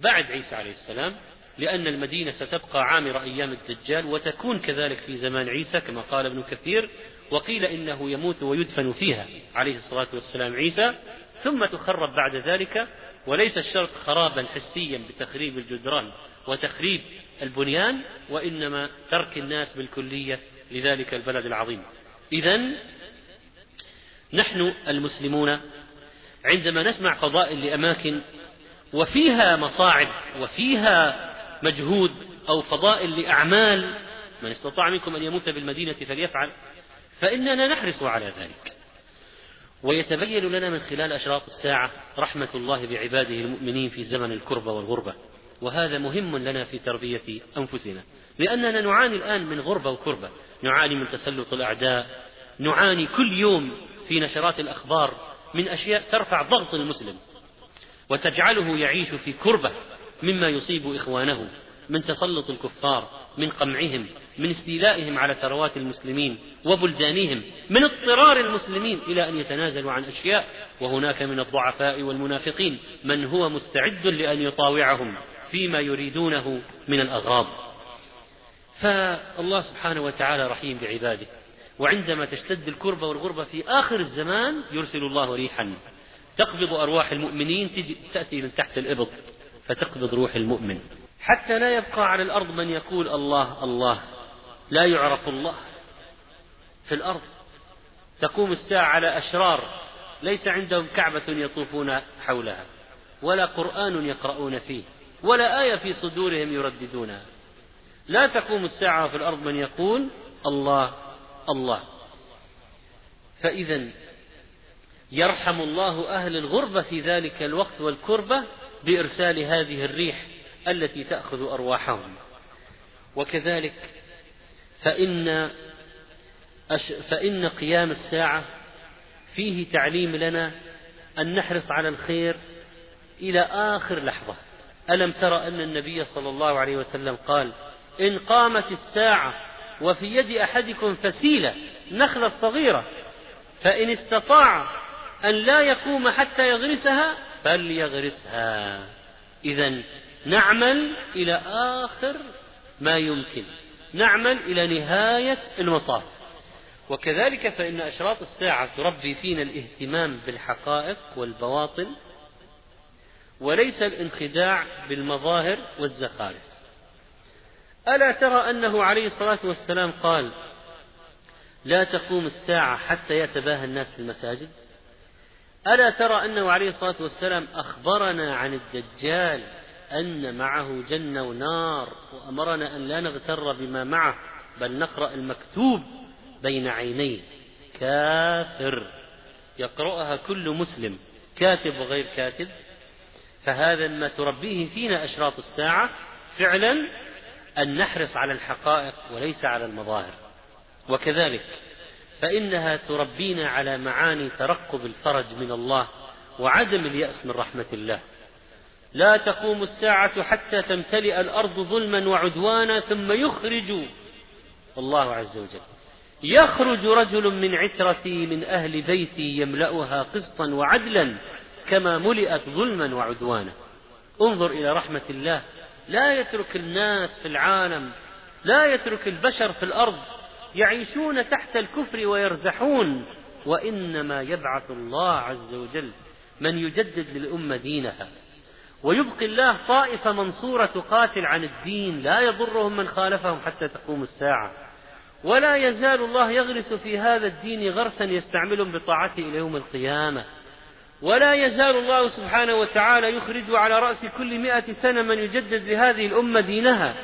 بعد عيسى عليه السلام لأن المدينة ستبقى عامرة أيام الدجال وتكون كذلك في زمان عيسى كما قال ابن كثير وقيل إنه يموت ويدفن فيها عليه الصلاة والسلام عيسى ثم تخرب بعد ذلك وليس الشرط خرابا حسيا بتخريب الجدران وتخريب البنيان وإنما ترك الناس بالكلية لذلك البلد العظيم. إذا نحن المسلمون عندما نسمع فضائل لأماكن وفيها مصاعب وفيها مجهود أو فضائل لأعمال من استطاع منكم أن يموت بالمدينة فليفعل فإننا نحرص على ذلك. ويتبين لنا من خلال أشراط الساعة رحمة الله بعباده المؤمنين في زمن الكربة والغربة. وهذا مهم لنا في تربية أنفسنا. لأننا نعاني الآن من غربة وكربة. نعاني من تسلط الأعداء. نعاني كل يوم في نشرات الأخبار من أشياء ترفع ضغط المسلم. وتجعله يعيش في كربة مما يصيب إخوانه. من تسلط الكفار من قمعهم من استيلائهم على ثروات المسلمين وبلدانهم من اضطرار المسلمين إلى أن يتنازلوا عن أشياء وهناك من الضعفاء والمنافقين من هو مستعد لأن يطاوعهم فيما يريدونه من الأغراض. فالله سبحانه وتعالى رحيم بعباده وعندما تشتد الكربة والغربة في آخر الزمان يرسل الله ريحا تقبض أرواح المؤمنين تأتي من تحت الإبط فتقبض روح المؤمن. حتى لا يبقى على الأرض من يقول الله الله. لا يعرف الله في الأرض. تقوم الساعة على أشرار. ليس عندهم كعبة يطوفون حولها ولا قرآن يقرؤون فيه ولا آية في صدورهم يرددونها. لا تقوم الساعة في الأرض من يقول الله الله. فإذا يرحم الله أهل الغربة في ذلك الوقت والكربة بإرسال هذه الريح التي تأخذ أرواحهم. وكذلك فإن فإن قيام الساعة فيه تعليم لنا أن نحرص على الخير إلى آخر لحظة. ألم تر أن النبي صلى الله عليه وسلم قال إن قامت الساعة وفي يد أحدكم فسيلة نخلة صغيرة فإن استطاع أن لا يقوم حتى يغرسها فليغرسها. إذا نعمل إلى آخر ما يمكن. نعمل إلى نهاية المطاف. وكذلك فإن أشراط الساعة تربي فينا الاهتمام بالحقائق والبواطن وليس الانخداع بالمظاهر والزخارف. ألا ترى أنه عليه الصلاة والسلام قال لا تقوم الساعة حتى يتباهى الناس في المساجد ألا ترى أنه عليه الصلاة والسلام أخبرنا عن الدجال أن معه جنة ونار وأمرنا أن لا نغتر بما معه بل نقرأ المكتوب بين عينيه. كافر. يقرأها كل مسلم. كاتب وغير كاتب. فهذا ما تربيه فينا أشراط الساعة فعلا أن نحرص على الحقائق وليس على المظاهر. وكذلك فإنها تربينا على معاني ترقب الفرج من الله وعدم اليأس من رحمة الله. لا تقوم الساعة حتى تمتلئ الأرض ظلما وعدوانا ثم يخرج. الله عز وجل. يخرج رجل من عترتي من أهل بيتي يملأها قسطا وعدلا كما ملئت ظلما وعدوانا. انظر إلى رحمة الله. لا يترك الناس في العالم لا يترك البشر في الأرض يعيشون تحت الكفر ويرزحون. وإنما يبعث الله عز وجل من يجدد للأمة دينها. ويبقي الله طائفة منصورة تقاتل عن الدين لا يضرهم من خالفهم حتى تقوم الساعة. ولا يزال الله يغرس في هذا الدين غرسا يستعملهم بطاعته إلى يوم القيامة. ولا يزال الله سبحانه وتعالى يخرج على رأس كل مئة سنة من يجدد لهذه الأمة دينها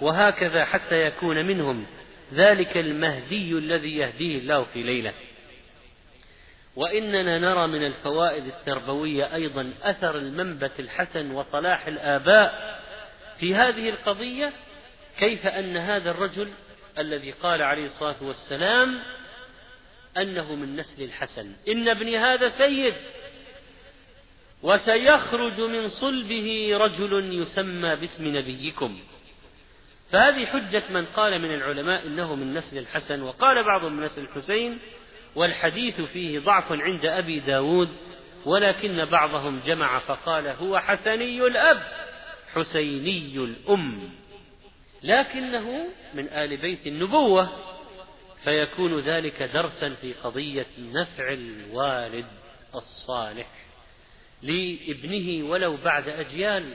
وهكذا حتى يكون منهم ذلك المهدي الذي يهديه الله في ليلة. وإننا نرى من الفوائد التربوية أيضا أثر المنبت الحسن وصلاح الآباء في هذه القضية كيف أن هذا الرجل الذي قال عليه الصلاة والسلام أنه من نسل الحسن. إن ابني هذا سيد وسيخرج من صلبه رجل يسمى باسم نبيكم. فهذه حجة من قال من العلماء إنه من نسل الحسن وقال بعضهم من نسل الحسين والحديث فيه ضعف عند أبي داود ولكن بعضهم جمع فقال هو حسني الأب حسيني الأم. لكنه من آل بيت النبوة فيكون ذلك درسا في قضية نفع الوالد الصالح لابنه ولو بعد أجيال.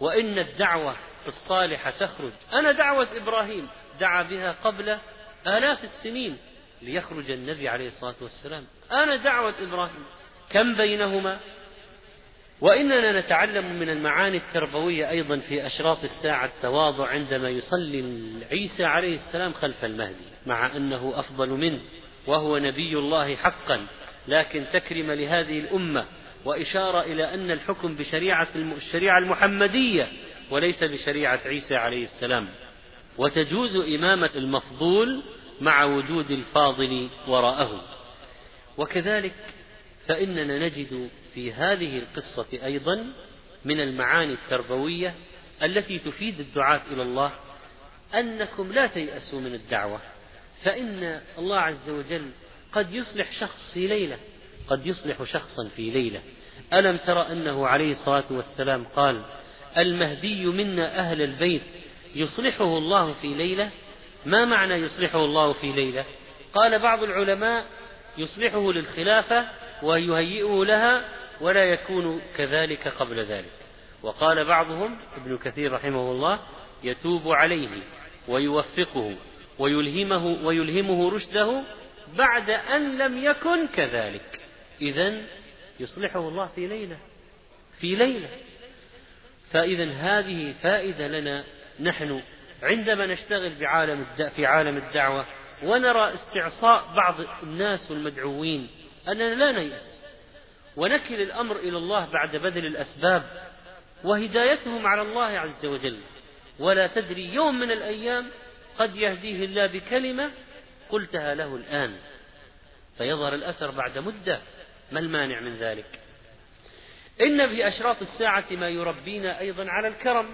وإن الدعوة الصالحة تخرج. أنا دعوة إبراهيم دعا بها قبل آلاف السنين. ليخرج النبي عليه الصلاة والسلام. أنا دعوة إبراهيم. كم بينهما؟ وإننا نتعلم من المعاني التربوية أيضا في أشراط الساعة التواضع عندما يصلي عيسى عليه السلام خلف المهدي مع أنه أفضل منه وهو نبي الله حقا. لكن تكرم لهذه الأمة وإشارة إلى أن الحكم بشريعة الشريعة المحمدية وليس بشريعة عيسى عليه السلام. وتجوز إمامة المفضول مع وجود الفاضل وراءه. وكذلك فإننا نجد في هذه القصة أيضا من المعاني التربوية التي تفيد الدعاة إلى الله أنكم لا تيأسوا من الدعوة فإن الله عز وجل قد يصلح شخص في ليلة قد يصلح شخصا في ليلة. ألم تر أنه عليه الصلاة والسلام قال المهدي منا أهل البيت يصلحه الله في ليلة ما معنى يصلحه الله في ليلة؟ قال بعض العلماء يصلحه للخلافة ويهيئه لها ولا يكون كذلك قبل ذلك. وقال بعضهم ابن كثير رحمه الله يتوب عليه ويوفقه ويلهمه ويلهمه رشده بعد أن لم يكن كذلك. إذا يصلحه الله في ليلة في ليلة. فإذا هذه فائدة لنا نحن عندما نشتغل بعالم في عالم الدعوة ونرى استعصاء بعض الناس والمدعوين أننا لا نيأس. ونكل الأمر إلى الله بعد بذل الأسباب وهدايتهم على الله عز وجل. ولا تدري يوم من الأيام قد يهديه الله بكلمة قلتها له الآن. فيظهر الأثر بعد مدة ما المانع من ذلك؟ إن في أشراط الساعة ما يربينا أيضا على الكرم.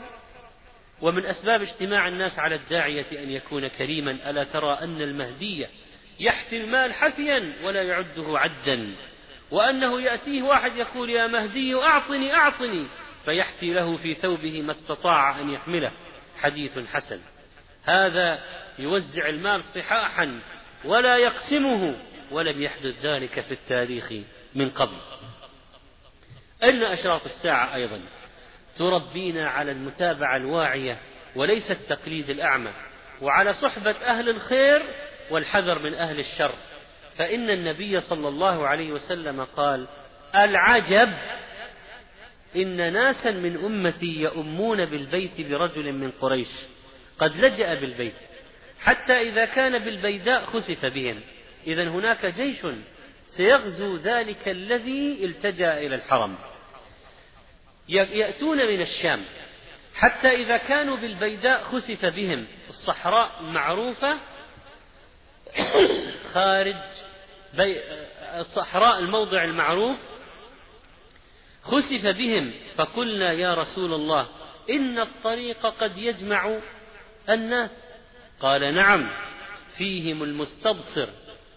ومن أسباب اجتماع الناس على الداعية أن يكون كريما ألا ترى أن المهدي يحثي المال حثيا ولا يعده عدا؟ وأنه يأتيه واحد يقول يا مهدي أعطني أعطني فيحثي له في ثوبه ما استطاع أن يحمله. حديث حسن. هذا يوزع المال صحاحا ولا يقسمه ولم يحدث ذلك في التاريخ من قبل. أن أشراط الساعة أيضا؟ تربينا على المتابعة الواعية وليس التقليد الأعمى وعلى صحبة أهل الخير والحذر من أهل الشر. فإن النبي صلى الله عليه وسلم قال العجب إن ناسا من أمتي يؤمون بالبيت برجل من قريش قد لجأ بالبيت حتى إذا كان بالبيداء خسف بهم. إذا هناك جيش سيغزو ذلك الذي التجأ إلى الحرم. يأتون من الشام. حتى إذا كانوا بالبيداء خسف بهم. الصحراء معروفة خارج بي الصحراء الموضع المعروف. خسف بهم. فقلنا يا رسول الله إن الطريق قد يجمع الناس. قال نعم فيهم المستبصر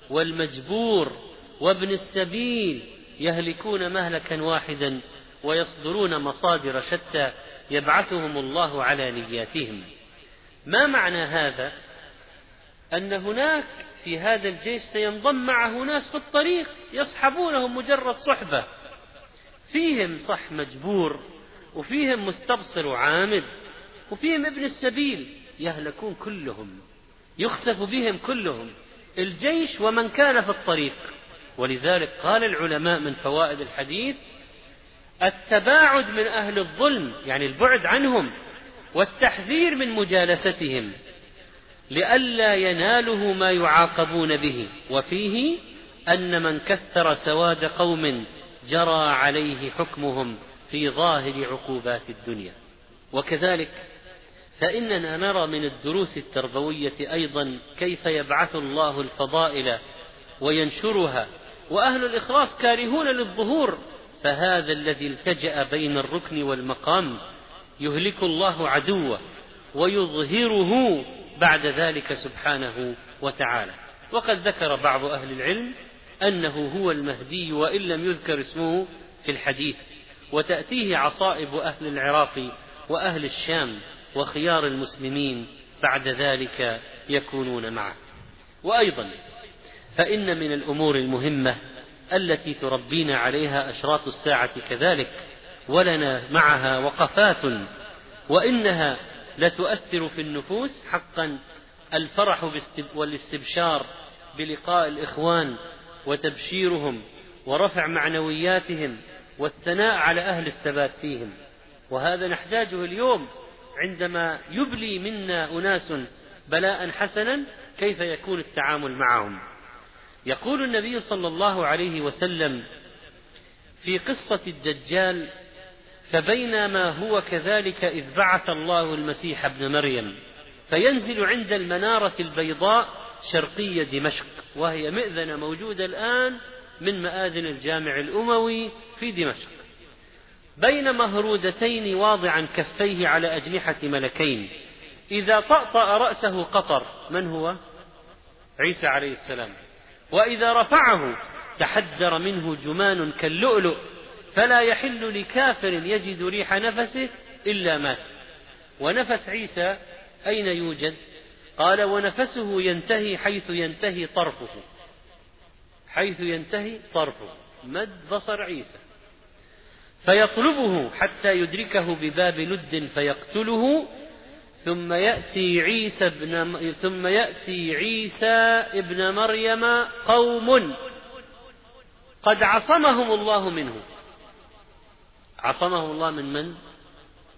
والمجبور وابن السبيل يهلكون مهلكا واحدا. ويصدرون مصادر شتى يبعثهم الله على نياتهم. ما معنى هذا؟ أن هناك في هذا الجيش سينضم معه ناس في الطريق يصحبونهم مجرد صحبة. فيهم صح مجبور وفيهم مستبصر وعامد وفيهم ابن السبيل يهلكون كلهم يخسف بهم كلهم الجيش ومن كان في الطريق. ولذلك قال العلماء من فوائد الحديث التباعد من أهل الظلم يعني البعد عنهم والتحذير من مجالستهم لئلا يناله ما يعاقبون به. وفيه أن من كثر سواد قوم جرى عليه حكمهم في ظاهر عقوبات الدنيا. وكذلك فإننا نرى من الدروس التربوية أيضا كيف يبعث الله الفضائل وينشرها وأهل الإخلاص كارهون للظهور فهذا الذي التجأ بين الركن والمقام يهلك الله عدوه ويظهره بعد ذلك سبحانه وتعالى. وقد ذكر بعض أهل العلم أنه هو المهدي وإن لم يذكر اسمه في الحديث وتأتيه عصائب أهل العراق وأهل الشام وخيار المسلمين بعد ذلك يكونون معه. وأيضا فإن من الأمور المهمة التي تربينا عليها أشراط الساعة كذلك ولنا معها وقفات وإنها لتؤثر في النفوس حقا. الفرح والاستبشار بلقاء الإخوان وتبشيرهم ورفع معنوياتهم والثناء على أهل الثبات فيهم. وهذا نحتاجه اليوم عندما يبلي منا أناس بلاء حسنا كيف يكون التعامل معهم. يقول النبي صلى الله عليه وسلم في قصة الدجال فبينما هو كذلك إذ بعث الله المسيح ابن مريم فينزل عند المنارة البيضاء شرقي دمشق وهي مئذنة موجودة الآن من مآذن الجامع الأموي في دمشق بين مهرودتين واضعا كفيه على أجنحة ملكين إذا طأطأ رأسه قطر من هو؟ عيسى عليه السلام وإذا رفعه تحدر منه جمان كاللؤلؤ فلا يحل لكافر يجد ريح نفسه إلا مات. ونفس عيسى أين يوجد؟ قال ونفسه ينتهي حيث ينتهي طرفه. حيث ينتهي طرفه. مد بصر عيسى. فيطلبه حتى يدركه بباب لد فيقتله ثم يأتي عيسى ابن ثم يأتي عيسى ابن مريم قوم قد عصمهم الله منه عصمهم الله من من؟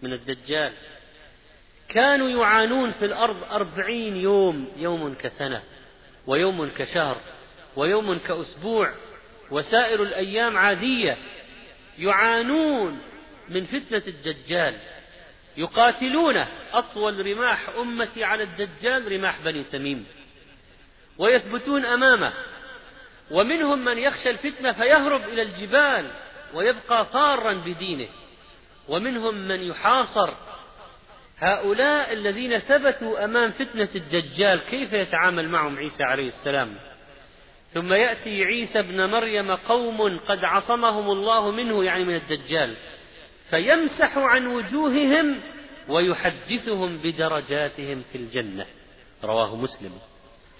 من الدجال. كانوا يعانون في الأرض أربعين يوم يوم كسنة ويوم كشهر ويوم كأسبوع وسائر الأيام عادية. يعانون من فتنة الدجال. يقاتلونه أطول رماح أمتي على الدجال رماح بني تميم ويثبتون أمامه ومنهم من يخشى الفتنة فيهرب إلى الجبال ويبقى فارا بدينه ومنهم من يحاصر. هؤلاء الذين ثبتوا أمام فتنة الدجال كيف يتعامل معهم عيسى عليه السلام؟ ثم يأتي عيسى ابن مريم قوم قد عصمهم الله منه يعني من الدجال. فيمسح عن وجوههم ويحدثهم بدرجاتهم في الجنة. رواه مسلم.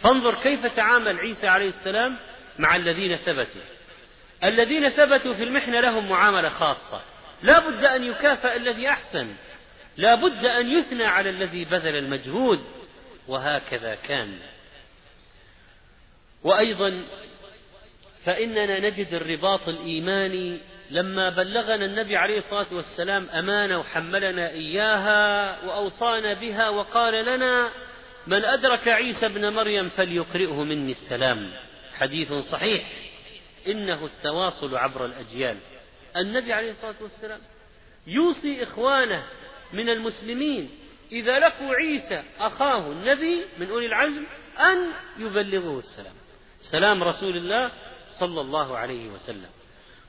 فانظر كيف تعامل عيسى عليه السلام مع الذين ثبتوا. الذين ثبتوا في المحنة لهم معاملة خاصة. لا بد أن يكافأ الذي أحسن. لا بد أن يثنى على الذي بذل المجهود. وهكذا كان. وأيضا فإننا نجد الرباط الإيماني لما بلغنا النبي عليه الصلاة والسلام أمانة وحملنا إياها وأوصانا بها وقال لنا من أدرك عيسى ابن مريم فليقرئه مني السلام. حديث صحيح. إنه التواصل عبر الأجيال. النبي عليه الصلاة والسلام يوصي إخوانه من المسلمين إذا لقوا عيسى أخاه النبي من أولي العزم أن يبلغوه السلام. سلام رسول الله صلى الله عليه وسلم.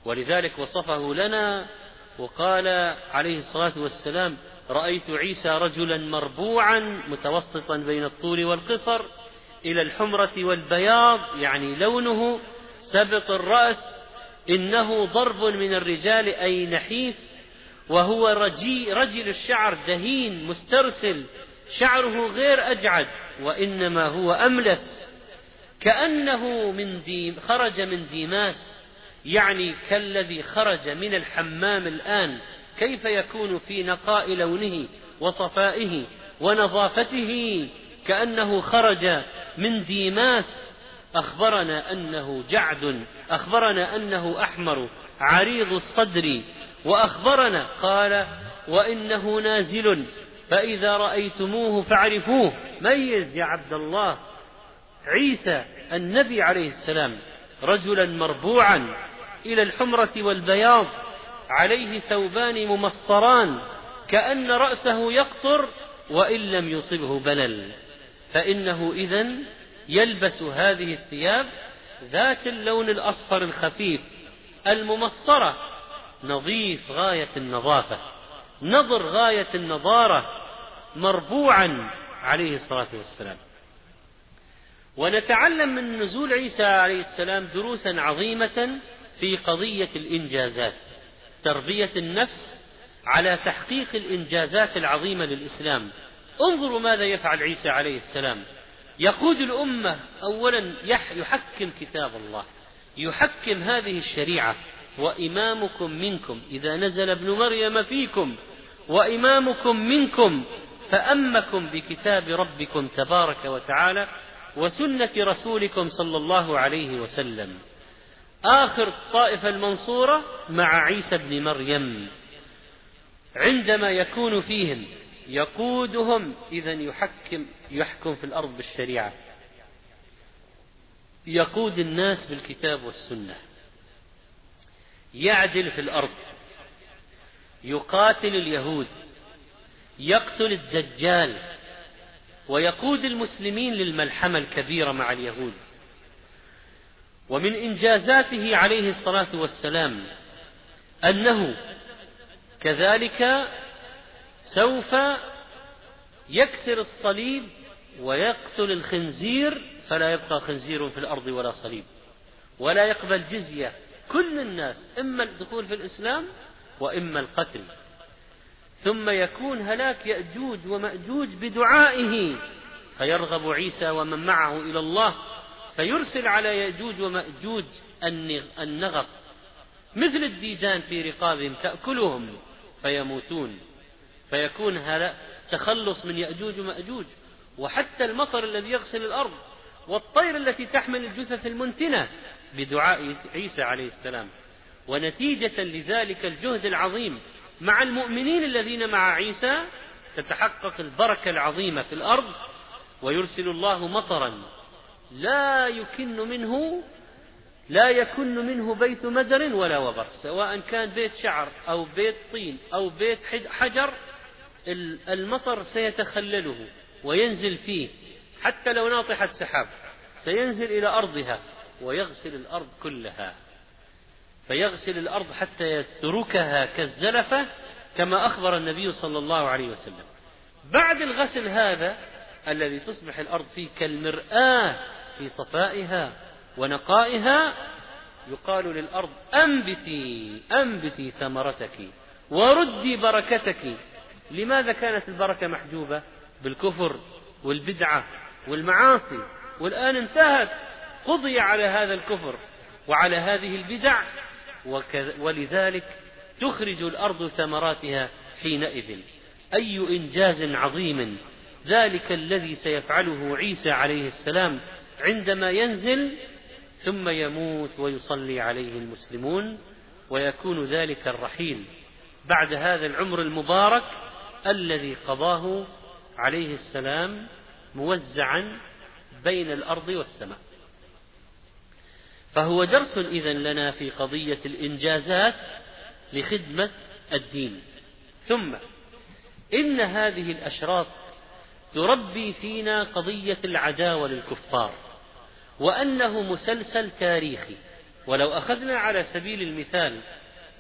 ولذلك وصفه لنا وقال عليه الصلاة والسلام رأيت عيسى رجلا مربوعا متوسطا بين الطول والقصر إلى الحمرة والبياض يعني لونه سبط الرأس إنه ضرب من الرجال أي نحيف وهو رجي رجل الشعر دهين مسترسل شعره غير أجعد وإنما هو أملس كأنه من ديم خرج من ديماس. يعني كالذي خرج من الحمام الآن كيف يكون في نقاء لونه وصفائه ونظافته؟ كأنه خرج من ديماس. أخبرنا أنه جعد أخبرنا أنه أحمر عريض الصدر. وأخبرنا قال وإنه نازل. فإذا رأيتموه فاعرفوه. ميز يا عبد الله. عيسى النبي عليه السلام رجلا مربوعا. إلى الحمرة والبياض عليه ثوبان ممصران كأن رأسه يقطر وإن لم يصبه بلل. فإنه إذا يلبس هذه الثياب ذات اللون الأصفر الخفيف الممصرة نظيف غاية النظافة نظر غاية النضارة مربوعا عليه الصلاة والسلام. ونتعلم من نزول عيسى عليه السلام دروسا عظيمة في قضية الإنجازات تربية النفس على تحقيق الإنجازات العظيمة للإسلام. انظروا ماذا يفعل عيسى عليه السلام. يقود الأمة أولا يحكم كتاب الله يحكم هذه الشريعة وإمامكم منكم إذا نزل ابن مريم فيكم وإمامكم منكم فأمكم بكتاب ربكم تبارك وتعالى وسنة رسولكم صلى الله عليه وسلم. آخر الطائفة المنصورة مع عيسى بن مريم. عندما يكون فيهم يقودهم إذا يحكم يحكم في الأرض بالشريعة. يقود الناس بالكتاب والسنة. يعدل في الأرض. يقاتل اليهود. يقتل الدجال. ويقود المسلمين للملحمة الكبيرة مع اليهود. ومن إنجازاته عليه الصلاة والسلام أنه كذلك سوف يكسر الصليب ويقتل الخنزير فلا يبقى خنزير في الأرض ولا صليب ولا يقبل جزية كل الناس إما الدخول في الإسلام وإما القتل. ثم يكون هلاك يأجوج ومأجوج بدعائه فيرغب عيسى ومن معه إلى الله فيرسل على يأجوج ومأجوج النغف مثل الديدان في رقابهم تأكلهم فيموتون. فيكون تخلص من يأجوج ومأجوج. وحتى المطر الذي يغسل الأرض والطير التي تحمل الجثث المنتنة بدعاء عيسى عليه السلام. ونتيجة لذلك الجهد العظيم مع المؤمنين الذين مع عيسى تتحقق البركة العظيمة في الأرض. ويرسل الله مطرا لا يكن منه لا يكن منه بيت مدر ولا وبر سواء كان بيت شعر أو بيت طين أو بيت حجر المطر سيتخلله وينزل فيه حتى لو ناطحت سحاب سينزل إلى أرضها ويغسل الأرض كلها فيغسل الأرض حتى يتركها كالزلفة كما أخبر النبي صلى الله عليه وسلم. بعد الغسل هذا الذي تصبح الأرض فيه كالمرآة في صفائها ونقائها يقال للأرض أنبتي أنبتي ثمرتك وردي بركتك. لماذا كانت البركة محجوبة؟ بالكفر والبدعة والمعاصي. والآن انتهت قضي على هذا الكفر وعلى هذه البدع ولذلك تخرج الأرض ثمراتها حينئذ. أي إنجاز عظيم. ذلك الذي سيفعله عيسى عليه السلام عندما ينزل ثم يموت ويصلي عليه المسلمون ويكون ذلك الرحيل بعد هذا العمر المبارك الذي قضاه عليه السلام موزعا بين الأرض والسماء. فهو درس اذا لنا في قضية الإنجازات لخدمة الدين. ثم إن هذه الأشراط تربي فينا قضية العداوة للكفار. وأنه مسلسل تاريخي. ولو أخذنا على سبيل المثال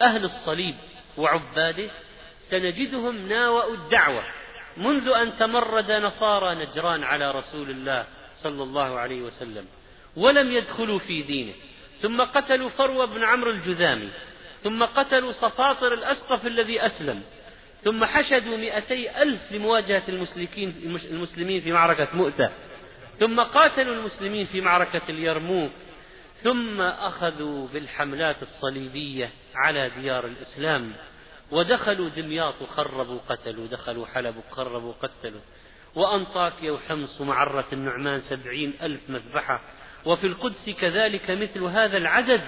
أهل الصليب وعباده سنجدهم ناوأوا الدعوة منذ أن تمرد نصارى نجران على رسول الله صلى الله عليه وسلم ولم يدخلوا في دينه. ثم قتلوا فروة بن عمرو الجذامي ثم قتلوا صفاطر الأسقف الذي أسلم ثم حشدوا مئتي ألف لمواجهة المسلمين في معركة مؤتة. ثم قاتلوا المسلمين في معركة اليرموك ثم أخذوا بالحملات الصليبية على ديار الإسلام ودخلوا دمياط وخربوا قتلوا دخلوا حلب وخربوا قتلوا وأنطاكيا وحمص ومعرة النعمان سبعين ألف مذبحة وفي القدس كذلك مثل هذا العدد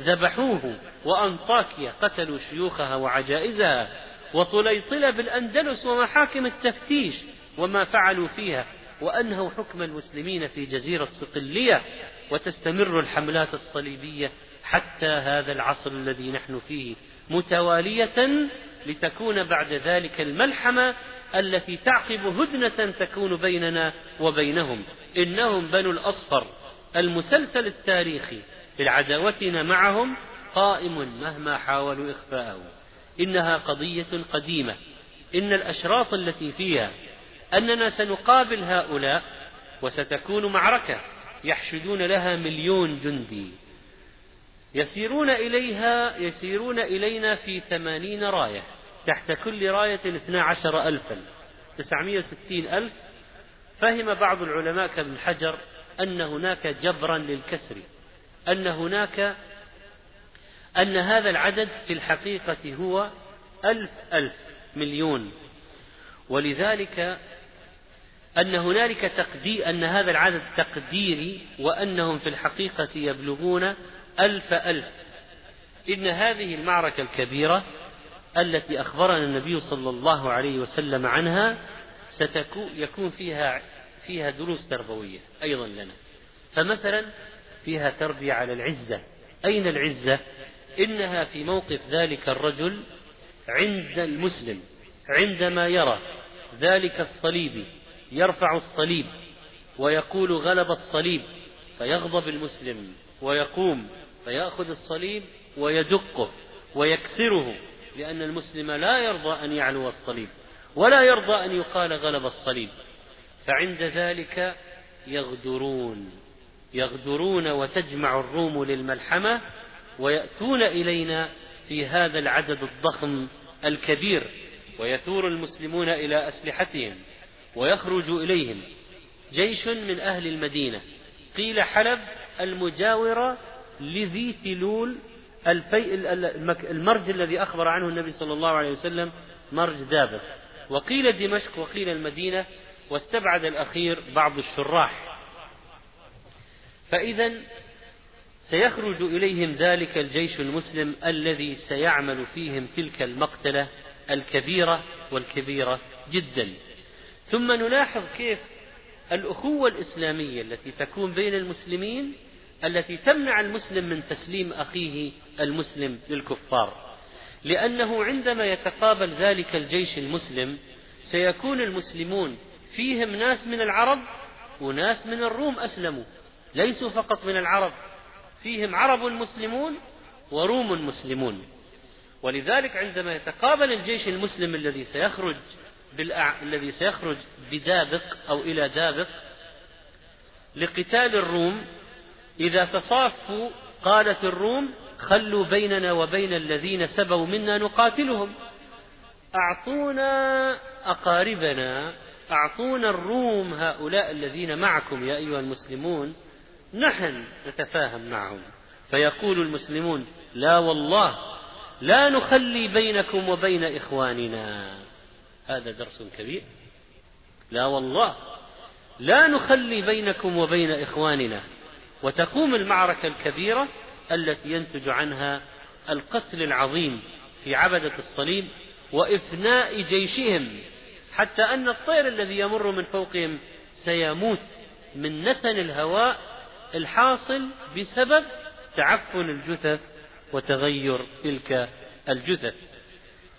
ذبحوه وأنطاكيا قتلوا شيوخها وعجائزها وطليطلة بالأندلس ومحاكم التفتيش وما فعلوا فيها. وأنهوا حكم المسلمين في جزيرة صقلية وتستمر الحملات الصليبية حتى هذا العصر الذي نحن فيه متوالية لتكون بعد ذلك الملحمة التي تعقب هدنة تكون بيننا وبينهم. إنهم بنو الأصفر المسلسل التاريخي لعداوتنا معهم قائم مهما حاولوا إخفاءه. إنها قضية قديمة. إن الأشراط التي فيها أننا سنقابل هؤلاء وستكون معركة يحشدون لها مليون جندي. يسيرون إليها يسيرون إلينا في ثمانين راية تحت كل راية اثنا عشر ألفا تسعمائة وستين ألف. فهم بعض العلماء كابن حجر أن هناك جبرا للكسر أن هناك أن هذا العدد في الحقيقة هو ألف ألف مليون. ولذلك أن هنالك تقدير أن هذا العدد تقديري وأنهم في الحقيقة يبلغون ألف ألف. إن هذه المعركة الكبيرة التي أخبرنا النبي صلى الله عليه وسلم عنها ستكون يكون فيها فيها دروس تربوية أيضا لنا. فمثلا فيها تربية على العزة. أين العزة؟ إنها في موقف ذلك الرجل عند المسلم عندما يرى ذلك الصليبي يرفع الصليب ويقول غلب الصليب فيغضب المسلم ويقوم فيأخذ الصليب ويدقه ويكسره لأن المسلم لا يرضى أن يعلو الصليب ولا يرضى أن يقال غلب الصليب فعند ذلك يغدرون يغدرون وتجمع الروم للملحمة ويأتون إلينا في هذا العدد الضخم الكبير ويثور المسلمون إلى أسلحتهم ويخرج إليهم. جيش من أهل المدينة. قيل حلب المجاورة لذي تلول الفي المرج الذي أخبر عنه النبي صلى الله عليه وسلم مرج دابر. وقيل دمشق وقيل المدينة واستبعد الأخير بعض الشراح. فإذا سيخرج إليهم ذلك الجيش المسلم الذي سيعمل فيهم تلك المقتلة الكبيرة والكبيرة جدا. ثم نلاحظ كيف الأخوة الإسلامية التي تكون بين المسلمين التي تمنع المسلم من تسليم أخيه المسلم للكفار. لأنه عندما يتقابل ذلك الجيش المسلم سيكون المسلمون فيهم ناس من العرب وناس من الروم أسلموا ليسوا فقط من العرب فيهم عرب مسلمون وروم مسلمون. ولذلك عندما يتقابل الجيش المسلم الذي سيخرج الذي سيخرج بدابق أو إلى دابق لقتال الروم. إذا تصافوا قالت الروم خلوا بيننا وبين الذين سبوا منا نقاتلهم. أعطونا أقاربنا أعطونا الروم هؤلاء الذين معكم يا أيها المسلمون. نحن نتفاهم معهم. فيقول المسلمون لا والله لا نخلي بينكم وبين إخواننا. هذا درس كبير. لا والله. لا نخلي بينكم وبين إخواننا وتقوم المعركة الكبيرة التي ينتج عنها القتل العظيم في عبدة الصليب وإفناء جيشهم. حتى أن الطير الذي يمر من فوقهم سيموت من نتن الهواء الحاصل بسبب تعفن الجثث وتغير تلك الجثث.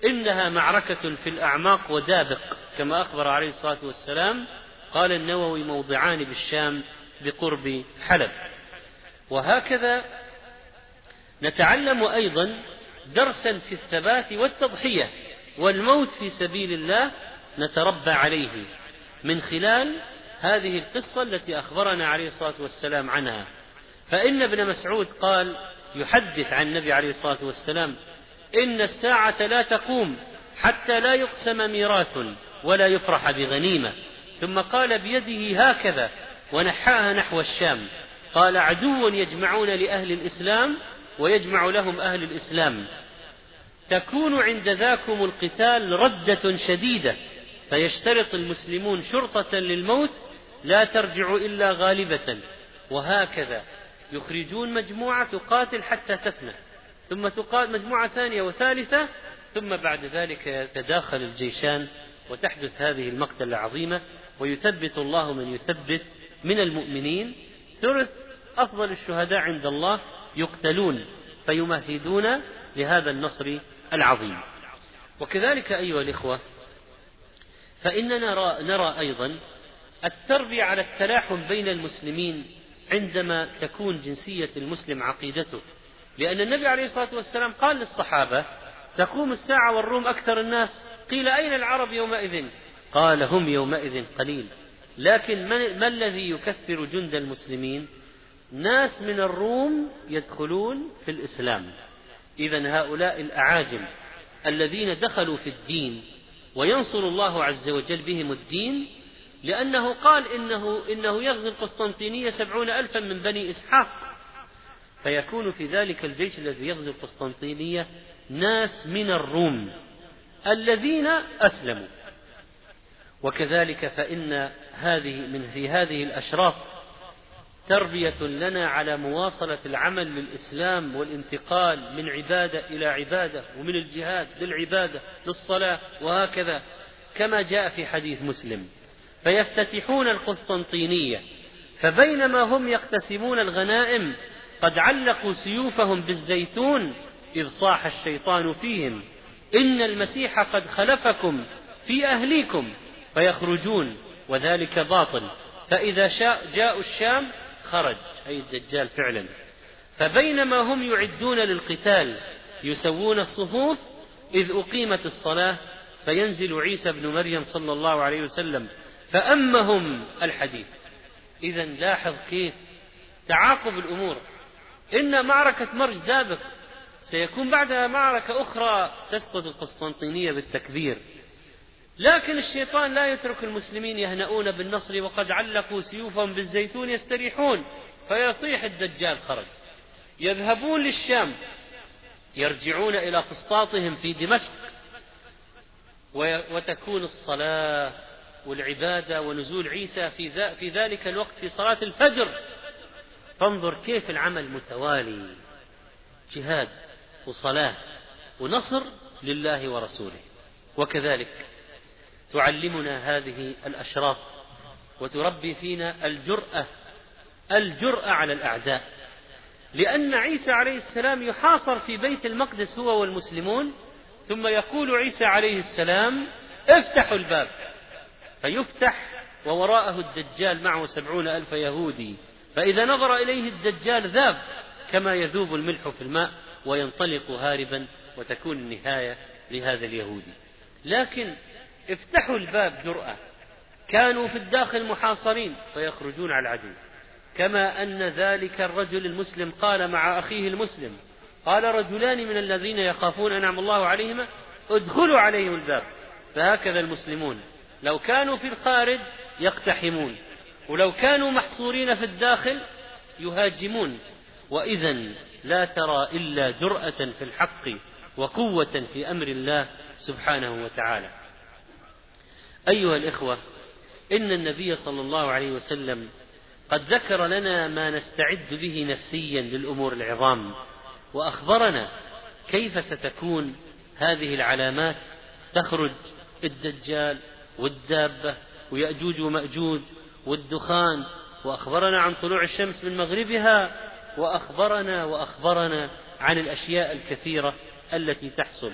إنها معركة في الأعماق ودابق كما أخبر عليه الصلاة والسلام قال النووي موضعان بالشام بقرب حلب. وهكذا نتعلم أيضا درسا في الثبات والتضحية والموت في سبيل الله نتربى عليه من خلال هذه القصة التي أخبرنا عليه الصلاة والسلام عنها. فإن ابن مسعود قال يحدث عن النبي عليه الصلاة والسلام إن الساعة لا تقوم حتى لا يقسم ميراث ولا يفرح بغنيمة. ثم قال بيده هكذا ونحاها نحو الشام. قال عدو يجمعون لأهل الإسلام ويجمع لهم أهل الإسلام. تكون عند ذاكم القتال ردة شديدة فيشترط المسلمون شرطة للموت لا ترجع إلا غالبة. وهكذا يخرجون مجموعة تقاتل حتى تفنى. ثم تقاتل مجموعة ثانية وثالثة ثم بعد ذلك يتداخل الجيشان وتحدث هذه المقتلة العظيمة ويثبت الله من يثبت من المؤمنين. ثلث أفضل الشهداء عند الله يقتلون فيمهدون لهذا النصر العظيم. وكذلك أيها الإخوة فإننا نرى, نرى أيضا التربية على التلاحم بين المسلمين عندما تكون جنسية المسلم عقيدته لأن النبي عليه الصلاة والسلام قال للصحابة تقوم الساعة والروم أكثر الناس قيل أين العرب يومئذ؟ قال هم يومئذ قليل. لكن ما الذي يكثر جند المسلمين؟ ناس من الروم يدخلون في الإسلام. إذا هؤلاء الأعاجم الذين دخلوا في الدين وينصر الله عز وجل بهم الدين لأنه قال إنه, إنه يغزو القسطنطينية سبعون ألفا من بني إسحاق. فيكون في ذلك الجيش الذي يغزو القسطنطينية ناس من الروم الذين أسلموا. وكذلك فإن هذه من في هذه الأشراف تربية لنا على مواصلة العمل للإسلام والانتقال من عبادة إلى عبادة ومن الجهاد للعبادة للصلاة وهكذا كما جاء في حديث مسلم. فيفتتحون القسطنطينية فبينما هم يقتسمون الغنائم قد علقوا سيوفهم بالزيتون إذ صاح الشيطان فيهم. إن المسيح قد خلفكم في أهليكم فيخرجون وذلك باطل. فإذا شاء جاءوا الشام خرج. أي الدجال فعلا. فبينما هم يعدون للقتال يسوون الصفوف إذ أقيمت الصلاة فينزل عيسى بن مريم صلى الله عليه وسلم فأمهم الحديث. إذا لاحظ كيف تعاقب الأمور. إن معركة مرج دابق سيكون بعدها معركة أخرى تسقط القسطنطينية بالتكبير. لكن الشيطان لا يترك المسلمين يهنؤون بالنصر وقد علقوا سيوفهم بالزيتون يستريحون فيصيح الدجال خرج. يذهبون للشام يرجعون إلى فسطاطهم في دمشق وتكون الصلاة والعبادة ونزول عيسى في, في ذلك الوقت في صلاة الفجر. فانظر كيف العمل متوالي جهاد وصلاة ونصر لله ورسوله. وكذلك تعلمنا هذه الأشراط وتربي فينا الجرأة الجرأة على الأعداء. لأن عيسى عليه السلام يحاصر في بيت المقدس هو والمسلمون ثم يقول عيسى عليه السلام افتحوا الباب. فيفتح ووراءه الدجال معه سبعون ألف يهودي. فإذا نظر إليه الدجال ذاب كما يذوب الملح في الماء وينطلق هاربا وتكون النهاية لهذا اليهودي. لكن افتحوا الباب جرأة. كانوا في الداخل محاصرين فيخرجون على العدو. كما أن ذلك الرجل المسلم قال مع أخيه المسلم قال رجلان من الذين يخافون أنعم الله عليهما ادخلوا عليهم الباب. فهكذا المسلمون لو كانوا في الخارج يقتحمون. ولو كانوا محصورين في الداخل يهاجمون. وإذا لا ترى إلا جرأة في الحق وقوة في أمر الله سبحانه وتعالى. أيها الإخوة إن النبي صلى الله عليه وسلم قد ذكر لنا ما نستعد به نفسيا للأمور العظام وأخبرنا كيف ستكون هذه العلامات تخرج الدجال والدابة ويأجوج ومأجوج والدخان وأخبرنا عن طلوع الشمس من مغربها وأخبرنا وأخبرنا عن الأشياء الكثيرة التي تحصل.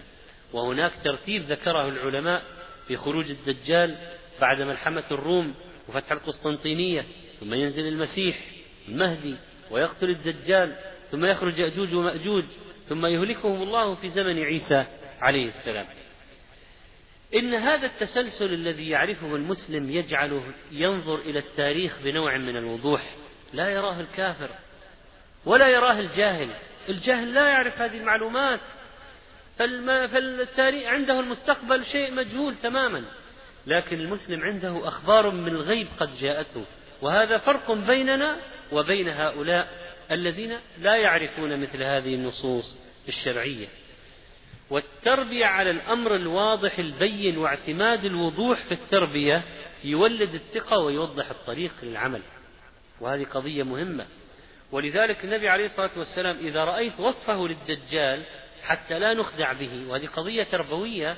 وهناك ترتيب ذكره العلماء في خروج الدجال بعد ملحمة الروم وفتح القسطنطينية ثم ينزل المسيح المهدي ويقتل الدجال ثم يخرج يأجوج ومأجوج ثم يهلكهم الله في زمن عيسى عليه السلام. إن هذا التسلسل الذي يعرفه المسلم يجعله ينظر إلى التاريخ بنوع من الوضوح لا يراه الكافر ولا يراه الجاهل. الجاهل لا يعرف هذه المعلومات. فالتاريخ عنده المستقبل شيء مجهول تماما لكن المسلم عنده أخبار من الغيب قد جاءته. وهذا فرق بيننا وبين هؤلاء الذين لا يعرفون مثل هذه النصوص الشرعية. والتربية على الأمر الواضح البين واعتماد الوضوح في التربية يولد الثقة ويوضح الطريق للعمل. وهذه قضية مهمة. ولذلك النبي عليه الصلاة والسلام إذا رأيت وصفه للدجال حتى لا نخدع به وهذه قضية تربوية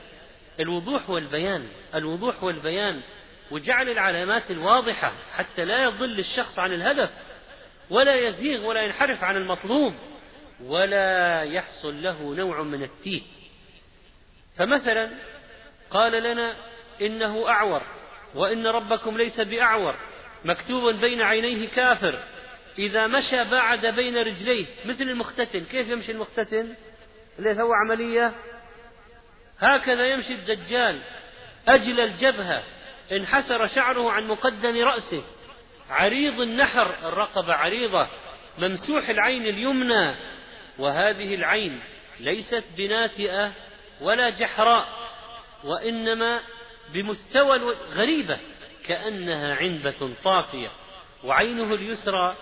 الوضوح والبيان الوضوح والبيان وجعل العلامات الواضحة حتى لا يضل الشخص عن الهدف ولا يزيغ ولا ينحرف عن المطلوب ولا يحصل له نوع من التيه. فمثلا قال لنا إنه أعور وإن ربكم ليس بأعور مكتوب بين عينيه كافر إذا مشى باعد بين رجليه مثل المختتن كيف يمشي المختتن؟ اللي سوى عملية؟ هكذا يمشي الدجال أجل الجبهة انحسر شعره عن مقدم رأسه عريض النحر الرقبة عريضة ممسوح العين اليمنى وهذه العين ليست بناتئة ولا جحراء وإنما بمستوى غريبة كأنها عنبة طافية وعينه اليسرى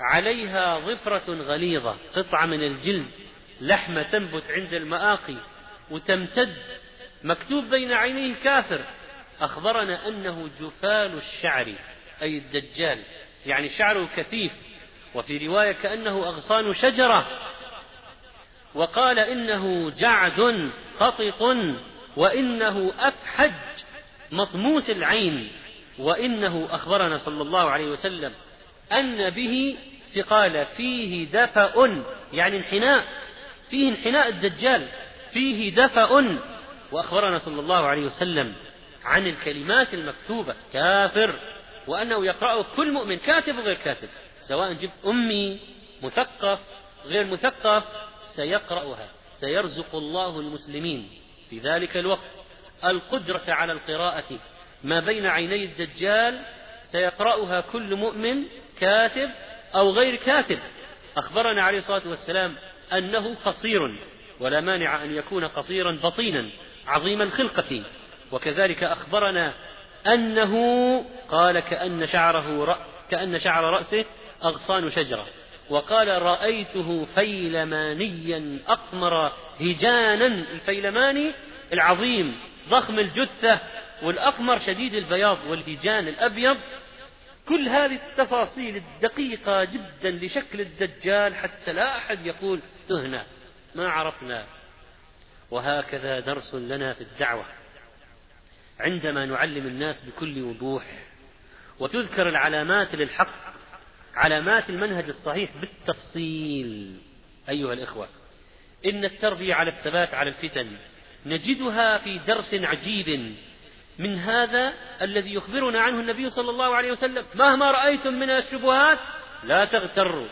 عليها ظفرة غليظة قطعة من الجلد لحمة تنبت عند المآقي وتمتد مكتوب بين عينيه كافر. أخبرنا أنه جفال الشعر أي الدجال يعني شعره كثيف وفي رواية كأنه أغصان شجرة. وقال إنه جعد قطط وإنه أفحج مطموس العين وإنه أخبرنا صلى الله عليه وسلم أن به قال فيه دفأ يعني انحناء فيه انحناء الدجال فيه دفأ وأخبرنا صلى الله عليه وسلم عن الكلمات المكتوبة كافر وأنه يقرأه كل مؤمن كاتب وغير كاتب سواء جبت أمي مثقف غير مثقف سيقرأها سيرزق الله المسلمين في ذلك الوقت. القدرة على القراءة ما بين عيني الدجال سيقرأها كل مؤمن كاتب أو غير كاتب. أخبرنا عليه الصلاة والسلام أنه قصير ولا مانع أن يكون قصيرا بطينا عظيم الخلقة. وكذلك أخبرنا أنه قال كأن شعره رأ كأن شعر رأسه أغصان شجرة. وقال رأيته فيلمانيا أقمر هجانا الفيلماني العظيم ضخم الجثة والأقمر شديد البياض والهجان الأبيض. كل هذه التفاصيل الدقيقة جدا لشكل الدجال حتى لا أحد يقول تهنا ما عرفنا. وهكذا درس لنا في الدعوة. عندما نعلم الناس بكل وضوح وتذكر العلامات للحق علامات المنهج الصحيح بالتفصيل أيها الإخوة. إن التربية على الثبات على الفتن نجدها في درس عجيب. من هذا الذي يخبرنا عنه النبي صلى الله عليه وسلم. مهما رأيتم من الشبهات لا تغتروا.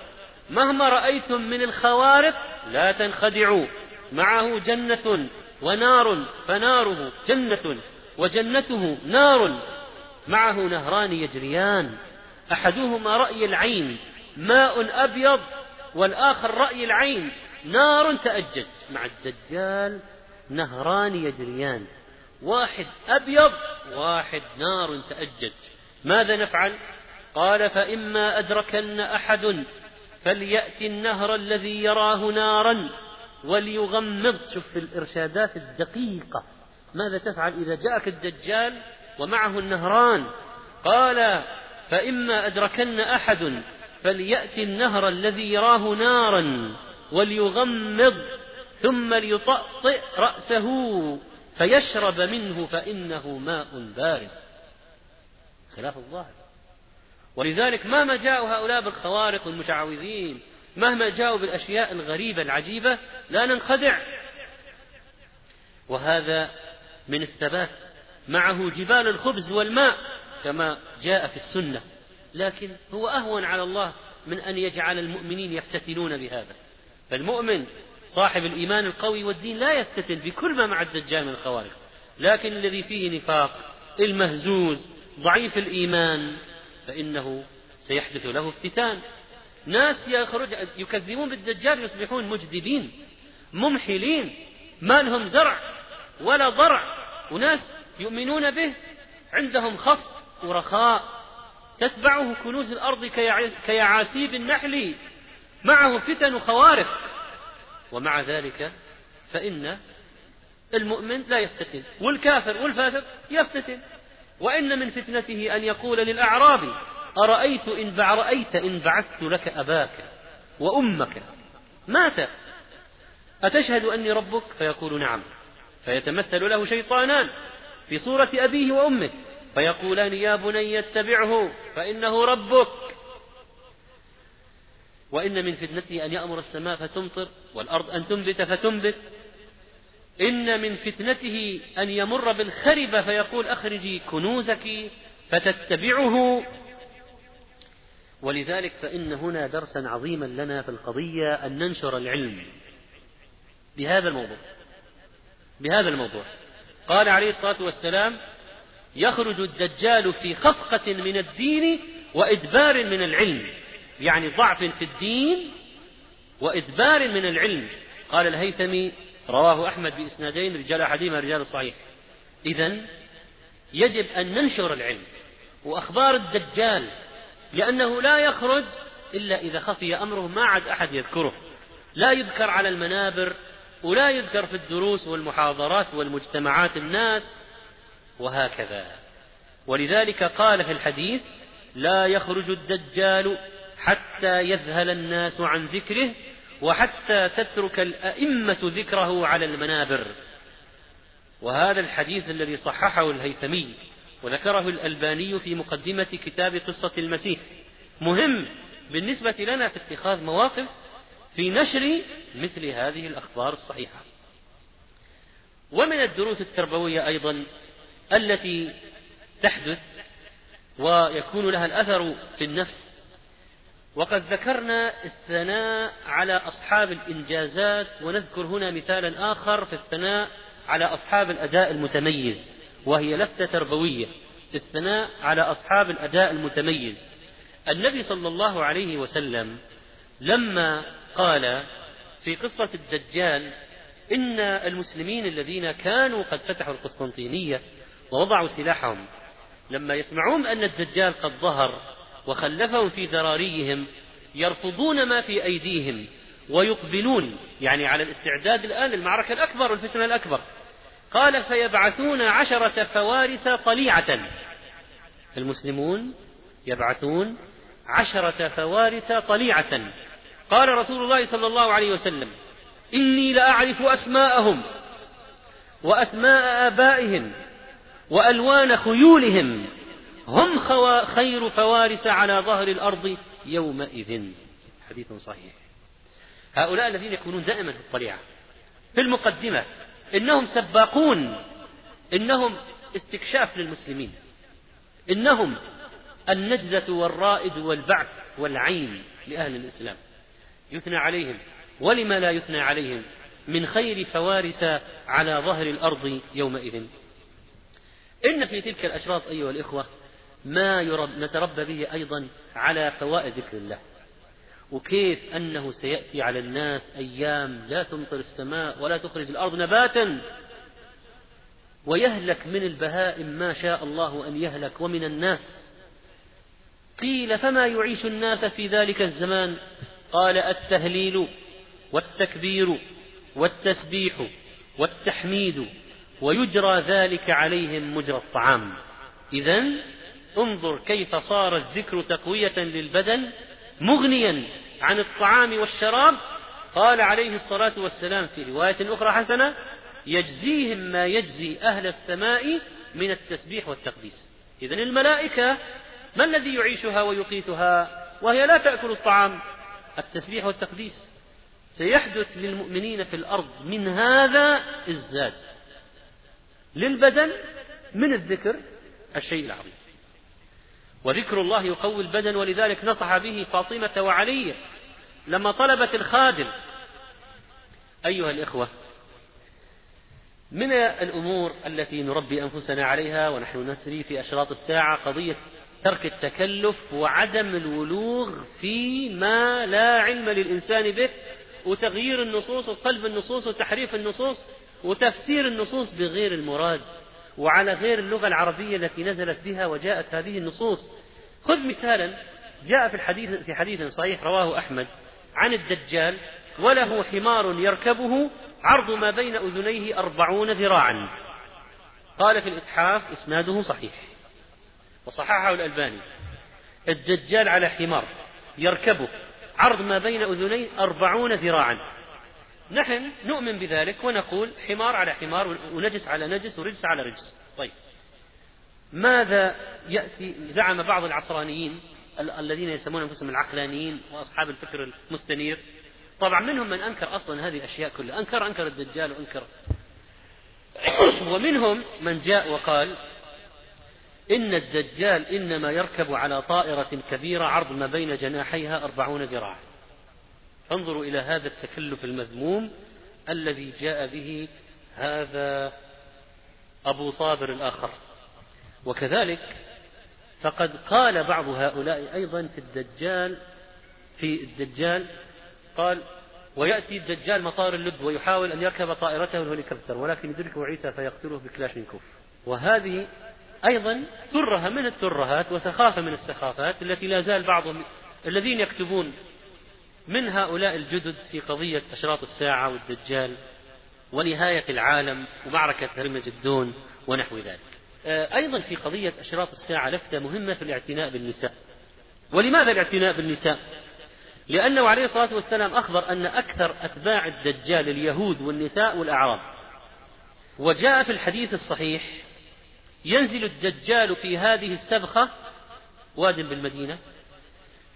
مهما رأيتم من الخوارق لا تنخدعوا. معه جنة ونار فناره جنة وجنته نار. معه نهران يجريان. أحدهما رأي العين ماء أبيض والآخر رأي العين. نار تأجج. مع الدجال نهران يجريان. واحد أبيض واحد نار تأجج. ماذا نفعل؟ قال فإما أدركن أحد فليأتي النهر الذي يراه نارا وليغمض. شوف الإرشادات الدقيقة. ماذا تفعل إذا جاءك الدجال ومعه النهران؟ قال فإما أدركن أحد فليأتي النهر الذي يراه نارا وليغمض ثم ليطأطئ رأسه فيشرب منه فإنه ماء بارد. خلاف الظاهر. ولذلك مهما جاءوا هؤلاء بالخوارق والمشعوذين مهما جاءوا بالأشياء الغريبة العجيبة لا ننخدع. وهذا من الثبات. معه جبال الخبز والماء. كما جاء في السنة لكن هو أهون على الله من أن يجعل المؤمنين يفتتنون بهذا. فالمؤمن صاحب الإيمان القوي والدين لا يفتتن بكل ما مع الدجال من الخوارق لكن الذي فيه نفاق المهزوز ضعيف الإيمان فإنه سيحدث له افتتان. ناس يخرج يكذبون بالدجال يصبحون مجدبين ممحلين ما لهم زرع ولا ضرع. وناس يؤمنون به عندهم خصب ورخاء تتبعه كنوز الأرض كيعاسيب النحل معه فتن خوارق. ومع ذلك فإن المؤمن لا يفتتن والكافر والفاسق يفتتن. وإن من فتنته أن يقول للأعرابي أرأيت إن رأيت إن بعثت لك أباك وأمك؟ مات. أتشهد أني ربك؟ فيقول نعم. فيتمثل له شيطانان في صورة أبيه وأمه. فيقولان يا بني اتبعه فإنه ربك. وإن من فتنته أن يأمر السماء فتمطر والأرض أن تنبت فتنبت. إن من فتنته أن يمر بالخربة فيقول أخرجي كنوزك فتتبعه. ولذلك فإن هنا درسا عظيما لنا في القضية أن ننشر العلم بهذا الموضوع. بهذا الموضوع. قال عليه الصلاة والسلام يخرج الدجال في خفقة من الدين وإدبار من العلم. يعني ضعف في الدين وإدبار من العلم. قال الهيثمي رواه أحمد بإسنادين رجال أحدهما رجال الصحيح إذا يجب أن ننشر العلم وأخبار الدجال لأنه لا يخرج إلا إذا خفي أمره ما عاد أحد يذكره. لا يذكر على المنابر ولا يذكر في الدروس والمحاضرات والمجتمعات الناس. وهكذا. ولذلك قال في الحديث لا يخرج الدجال حتى يذهل الناس عن ذكره وحتى تترك الأئمة ذكره على المنابر. وهذا الحديث الذي صححه الهيثمي وذكره الألباني في مقدمة كتاب قصة المسيح. مهم بالنسبة لنا في اتخاذ مواقف في نشر مثل هذه الأخبار الصحيحة. ومن الدروس التربوية أيضا التي تحدث ويكون لها الأثر في النفس. وقد ذكرنا الثناء على أصحاب الإنجازات ونذكر هنا مثالا آخر في الثناء على أصحاب الأداء المتميز وهي لفتة تربوية. الثناء على أصحاب الأداء المتميز. النبي صلى الله عليه وسلم لما قال في قصة الدجال إن المسلمين الذين كانوا قد فتحوا القسطنطينية ووضعوا سلاحهم. لما يسمعون أن الدجال قد ظهر وخلفهم في ذراريهم يرفضون ما في أيديهم ويقبلون يعني على الاستعداد الآن للمعركة الأكبر والفتنة الأكبر. قال فيبعثون عشرة فوارس طليعة. المسلمون يبعثون عشرة فوارس طليعة. قال رسول الله صلى الله عليه وسلم إني لأعرف أسماءهم وأسماء آبائهم وألوان خيولهم. هم خير فوارس على ظهر الأرض يومئذ. حديث صحيح. هؤلاء الذين يكونون دائما في الطليعة. في المقدمة إنهم سباقون. إنهم استكشاف للمسلمين. إنهم النجدة والرائد والبعث والعين لأهل الإسلام. يثنى عليهم. ولما لا يثنى عليهم؟ من خير فوارس على ظهر الأرض يومئذ. إن في تلك الأشراط أيها الإخوة ما نتربى به أيضا على فوائد ذكر الله. وكيف أنه سيأتي على الناس أيام لا تمطر السماء ولا تخرج الأرض نباتا. ويهلك من البهائم ما شاء الله أن يهلك ومن الناس. قيل فما يعيش الناس في ذلك الزمان؟ قال التهليل والتكبير والتسبيح والتحميد ويجرى ذلك عليهم مجرى الطعام. إذا انظر كيف صار الذكر تقوية للبدن مغنيا عن الطعام والشراب. قال عليه الصلاة والسلام في رواية أخرى حسنة يجزيهم ما يجزي أهل السماء من التسبيح والتقديس. إذا الملائكة ما الذي يعيشها ويقيتها؟ وهي لا تأكل الطعام. التسبيح والتقديس سيحدث للمؤمنين في الأرض من هذا الزاد. للبدن من الذكر الشيء العظيم. وذكر الله يقوي البدن ولذلك نصح به فاطمة وعلي لما طلبت الخادم. أيها الإخوة من الأمور التي نربي أنفسنا عليها ونحن نسري في أشراط الساعة قضية ترك التكلف وعدم الولوغ فيما لا علم للإنسان به وتغيير النصوص وقلب النصوص وتحريف النصوص وتفسير النصوص بغير المراد وعلى غير اللغة العربية التي نزلت بها وجاءت هذه النصوص. خذ مثالا جاء في الحديث في حديث صحيح رواه أحمد عن الدجال وله حمار يركبه عرض ما بين أذنيه أربعون ذراعا. قال في الإتحاف إسناده صحيح. وصححه الألباني. الدجال على حمار يركبه عرض ما بين أذنيه أربعون ذراعا. نحن نؤمن بذلك ونقول حمار على حمار ونجس على نجس ورجس على رجس. طيب. ماذا يأتي؟ زعم بعض العصرانيين الذين يسمون أنفسهم العقلانيين وأصحاب الفكر المستنير. طبعا منهم من أنكر أصلا هذه الأشياء كلها. أنكر أنكر الدجال وأنكر. ومنهم من جاء وقال إن الدجال إنما يركب على طائرة كبيرة عرض ما بين جناحيها أربعون ذراعا. انظروا إلى هذا التكلف المذموم الذي جاء به هذا أبو صابر الآخر. وكذلك فقد قال بعض هؤلاء أيضا في الدجال في الدجال قال ويأتي الدجال مطار اللد ويحاول أن يركب طائرته الهليكوبتر ولكن يدركه عيسى فيقتله بكلاشنكوف وهذه أيضا ترهة من الترهات وسخافة من السخافات التي لا زال بعضهم الذين يكتبون من هؤلاء الجدد في قضية أشراط الساعة والدجال ونهاية العالم ومعركة هرمجدون ونحو ذلك. آه، أيضا في قضية أشراط الساعة لفتة مهمة في الاعتناء بالنساء. ولماذا الاعتناء بالنساء؟ لأنه عليه الصلاة والسلام أخبر أن أكثر أتباع الدجال اليهود والنساء والأعراب. وجاء في الحديث الصحيح ينزل الدجال في هذه السبخة واد بالمدينة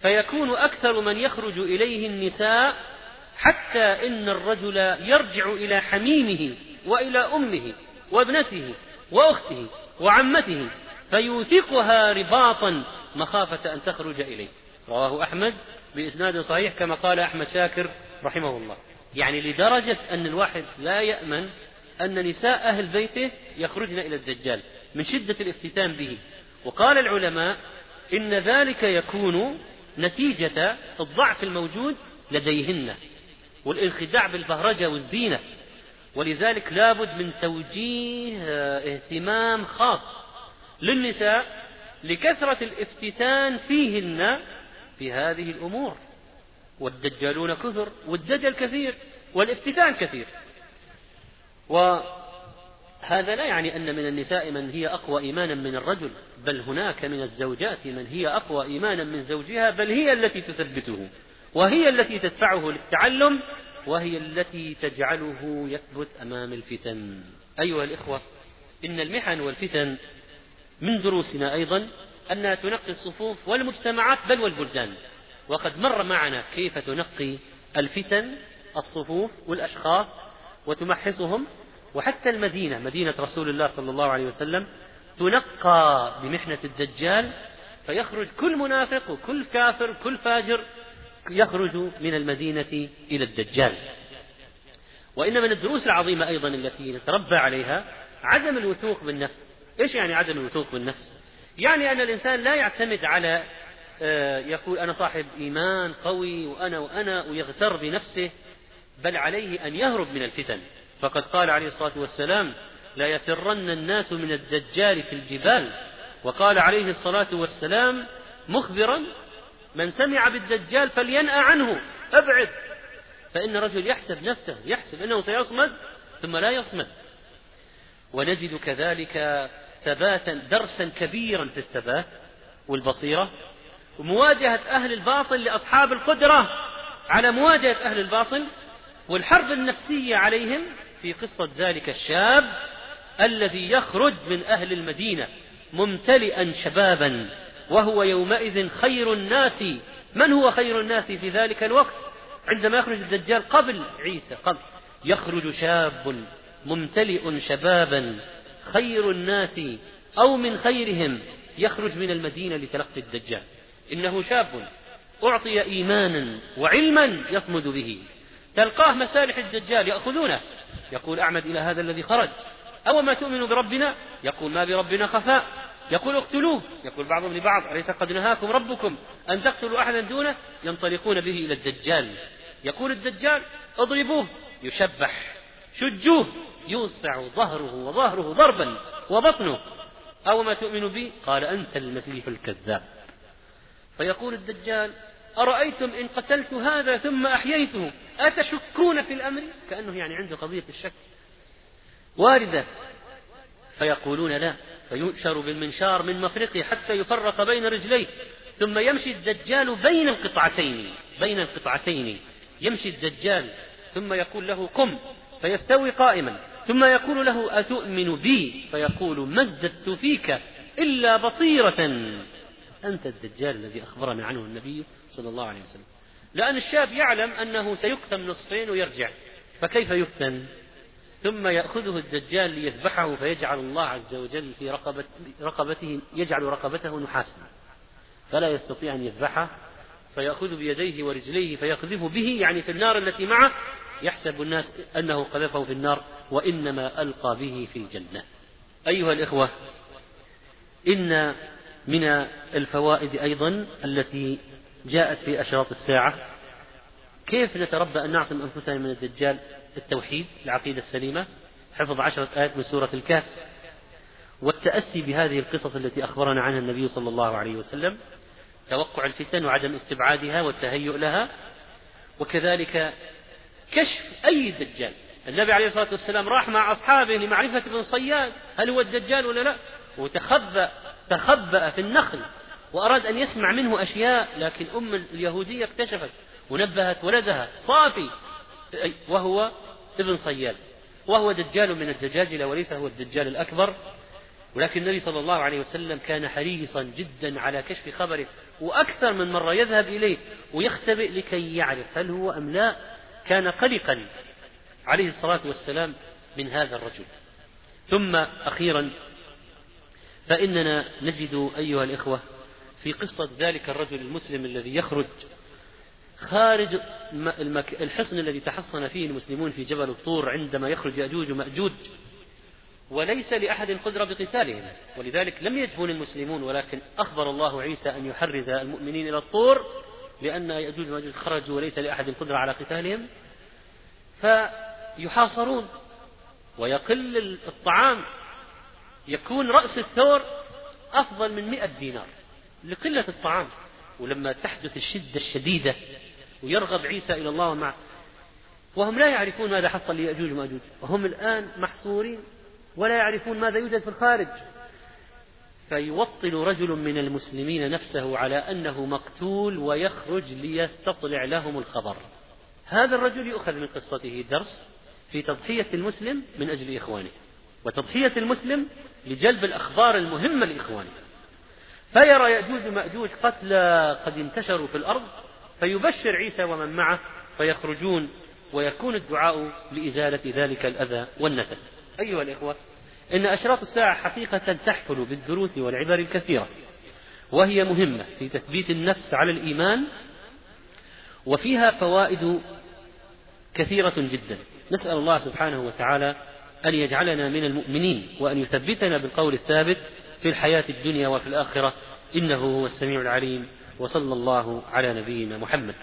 فيكون أكثر من يخرج إليه النساء حتى إن الرجل يرجع إلى حميمه وإلى أمه وابنته وأخته وعمته فيوثقها رباطا مخافة أن تخرج إليه. رواه أحمد بإسناد صحيح كما قال أحمد شاكر رحمه الله. يعني لدرجة أن الواحد لا يأمن أن نساء أهل بيته يخرجن إلى الدجال من شدة الافتتان به. وقال العلماء إن ذلك يكون نتيجة الضعف الموجود لديهن والانخداع بالبهرجة والزينة. ولذلك لابد من توجيه اهتمام خاص للنساء لكثرة الافتتان فيهن في هذه الأمور. والدجالون كثر والدجل كثير والافتتان كثير. وهذا لا يعني أن من النساء من هي أقوى إيمانا من الرجل بل هناك من الزوجات من هي أقوى إيمانا من زوجها بل هي التي تثبته وهي التي تدفعه للتعلم وهي التي تجعله يثبت أمام الفتن. أيها الإخوة إن المحن والفتن من دروسنا أيضا أنها تنقي الصفوف والمجتمعات بل والبلدان. وقد مر معنا كيف تنقي الفتن الصفوف والأشخاص وتمحصهم وحتى المدينة مدينة رسول الله صلى الله عليه وسلم تنقى بمحنة الدجال فيخرج كل منافق وكل كافر كل فاجر يخرج من المدينة إلى الدجال. وإن من الدروس العظيمة أيضا التي نتربى عليها عدم الوثوق بالنفس. إيش يعني عدم الوثوق بالنفس؟ يعني أن الإنسان لا يعتمد على آه، يقول أنا صاحب إيمان قوي وأنا وأنا ويغتر بنفسه بل عليه أن يهرب من الفتن. فقد قال عليه الصلاة والسلام لا يفرن الناس من الدجال في الجبال. وقال عليه الصلاة والسلام مخبرا من سمع بالدجال فلينأى عنه أبعد. فإن رجل يحسب نفسه يحسب أنه سيصمد ثم لا يصمد. ونجد كذلك ثباتا درسا كبيرا في الثبات والبصيرة. ومواجهة أهل الباطل لأصحاب القدرة على مواجهة أهل الباطل والحرب النفسية عليهم في قصة ذلك الشاب الذي يخرج من أهل المدينة ممتلئا شبابا وهو يومئذ خير الناس. من هو خير الناس في ذلك الوقت؟ عندما يخرج الدجال قبل عيسى قبل. يخرج شاب ممتلئ شبابا خير الناس أو من خيرهم يخرج من المدينة لتلقي الدجال. إنه شاب أعطي إيمانا وعلما يصمد به. تلقاه مسالح الدجال يأخذونه. يقول أعمد إلى هذا الذي خرج. أو ما تؤمن بربنا يقول ما بربنا خفاء. يقول اقتلوه. يقول بعضهم لبعض أليس قد نهاكم ربكم أن تقتلوا أحدا دونه؟ ينطلقون به إلى الدجال. يقول الدجال اضربوه. يشبح. شجوه. يوسع ظهره وظهره ضربا وبطنه. أو ما تؤمن بي قال أنت المسيح الكذاب. فيقول الدجال أرأيتم إن قتلت هذا ثم أحييته؟ أتشكون في الأمر؟ كأنه يعني عنده قضية الشك. واردة. فيقولون لا. فينشر بالمنشار من مفرقه حتى يفرق بين رجليه. ثم يمشي الدجال بين القطعتين. بين القطعتين. يمشي الدجال. ثم يقول له قم. فيستوي قائما. ثم يقول له أتؤمن بي؟ فيقول ما ازددت فيك إلا بصيرة. أنت الدجال الذي أخبرنا عنه النبي صلى الله عليه وسلم. لأن الشاب يعلم أنه سيقسم نصفين ويرجع. فكيف يفتن ثم يأخذه الدجال ليذبحه فيجعل الله عز وجل في رقبة رقبته يجعل رقبته نحاسا. فلا يستطيع أن يذبحه فيأخذ بيديه ورجليه فيقذف به يعني في النار التي معه. يحسب الناس أنه قذفه في النار وإنما ألقى به في الجنة. أيها الإخوة إن من الفوائد أيضا التي جاءت في أشراط الساعة كيف نتربى أن نعصم أنفسنا من الدجال؟ التوحيد العقيدة السليمة حفظ عشرة آيات من سورة الكهف. والتأسي بهذه القصص التي أخبرنا عنها النبي صلى الله عليه وسلم توقع الفتن وعدم استبعادها والتهيؤ لها. وكذلك كشف أي دجال. النبي عليه الصلاة والسلام راح مع أصحابه لمعرفة ابن صياد هل هو الدجال ولا لا؟ وتخبأ تخبأ في النخل. وأراد أن يسمع منه أشياء لكن أم اليهودية اكتشفت ونبهت ولدها صافي وهو ابن صياد وهو دجال من الدجاجلة وليس هو الدجال الأكبر. ولكن النبي صلى الله عليه وسلم كان حريصا جدا على كشف خبره وأكثر من مرة يذهب إليه ويختبئ لكي يعرف هل هو أم لا كان قلقا عليه الصلاة والسلام من هذا الرجل. ثم أخيرا فإننا نجد أيها الإخوة في قصة ذلك الرجل المسلم الذي يخرج خارج الحصن الذي تحصن فيه المسلمون في جبل الطور عندما يخرج يأجوج ومأجوج وليس لأحد قدرة بقتالهم ولذلك لم يجبن المسلمون ولكن أخبر الله عيسى أن يحرز المؤمنين إلى الطور لأن يأجوج ومأجوج خرجوا وليس لأحد قدرة على قتالهم فيحاصرون ويقل الطعام يكون رأس الثور أفضل من مئة دينار. لقلة الطعام. ولما تحدث الشدة الشديدة ويرغب عيسى إلى الله ومع وهم لا يعرفون ماذا حصل ليأجوج ومأجوج. وهم الآن محصورين ولا يعرفون ماذا يوجد في الخارج. فيوطن رجل من المسلمين نفسه على أنه مقتول ويخرج ليستطلع لهم الخبر. هذا الرجل يؤخذ من قصته درس في تضحية المسلم من أجل إخوانه وتضحية المسلم لجلب الأخبار المهمة لإخوانه. فيرى يأجوج ومأجوج قتلى قد انتشروا في الأرض فيبشر عيسى ومن معه فيخرجون ويكون الدعاء لإزالة ذلك الأذى والنتن. أيها الإخوة إن أشراط الساعة حقيقة تحفل بالدروس والعبر الكثيرة وهي مهمة في تثبيت النفس على الإيمان وفيها فوائد كثيرة جدا. نسأل الله سبحانه وتعالى أن يجعلنا من المؤمنين وأن يثبتنا بالقول الثابت في الحياة الدنيا وفي الآخرة إنه هو السميع العليم وصلى الله على نبينا محمد.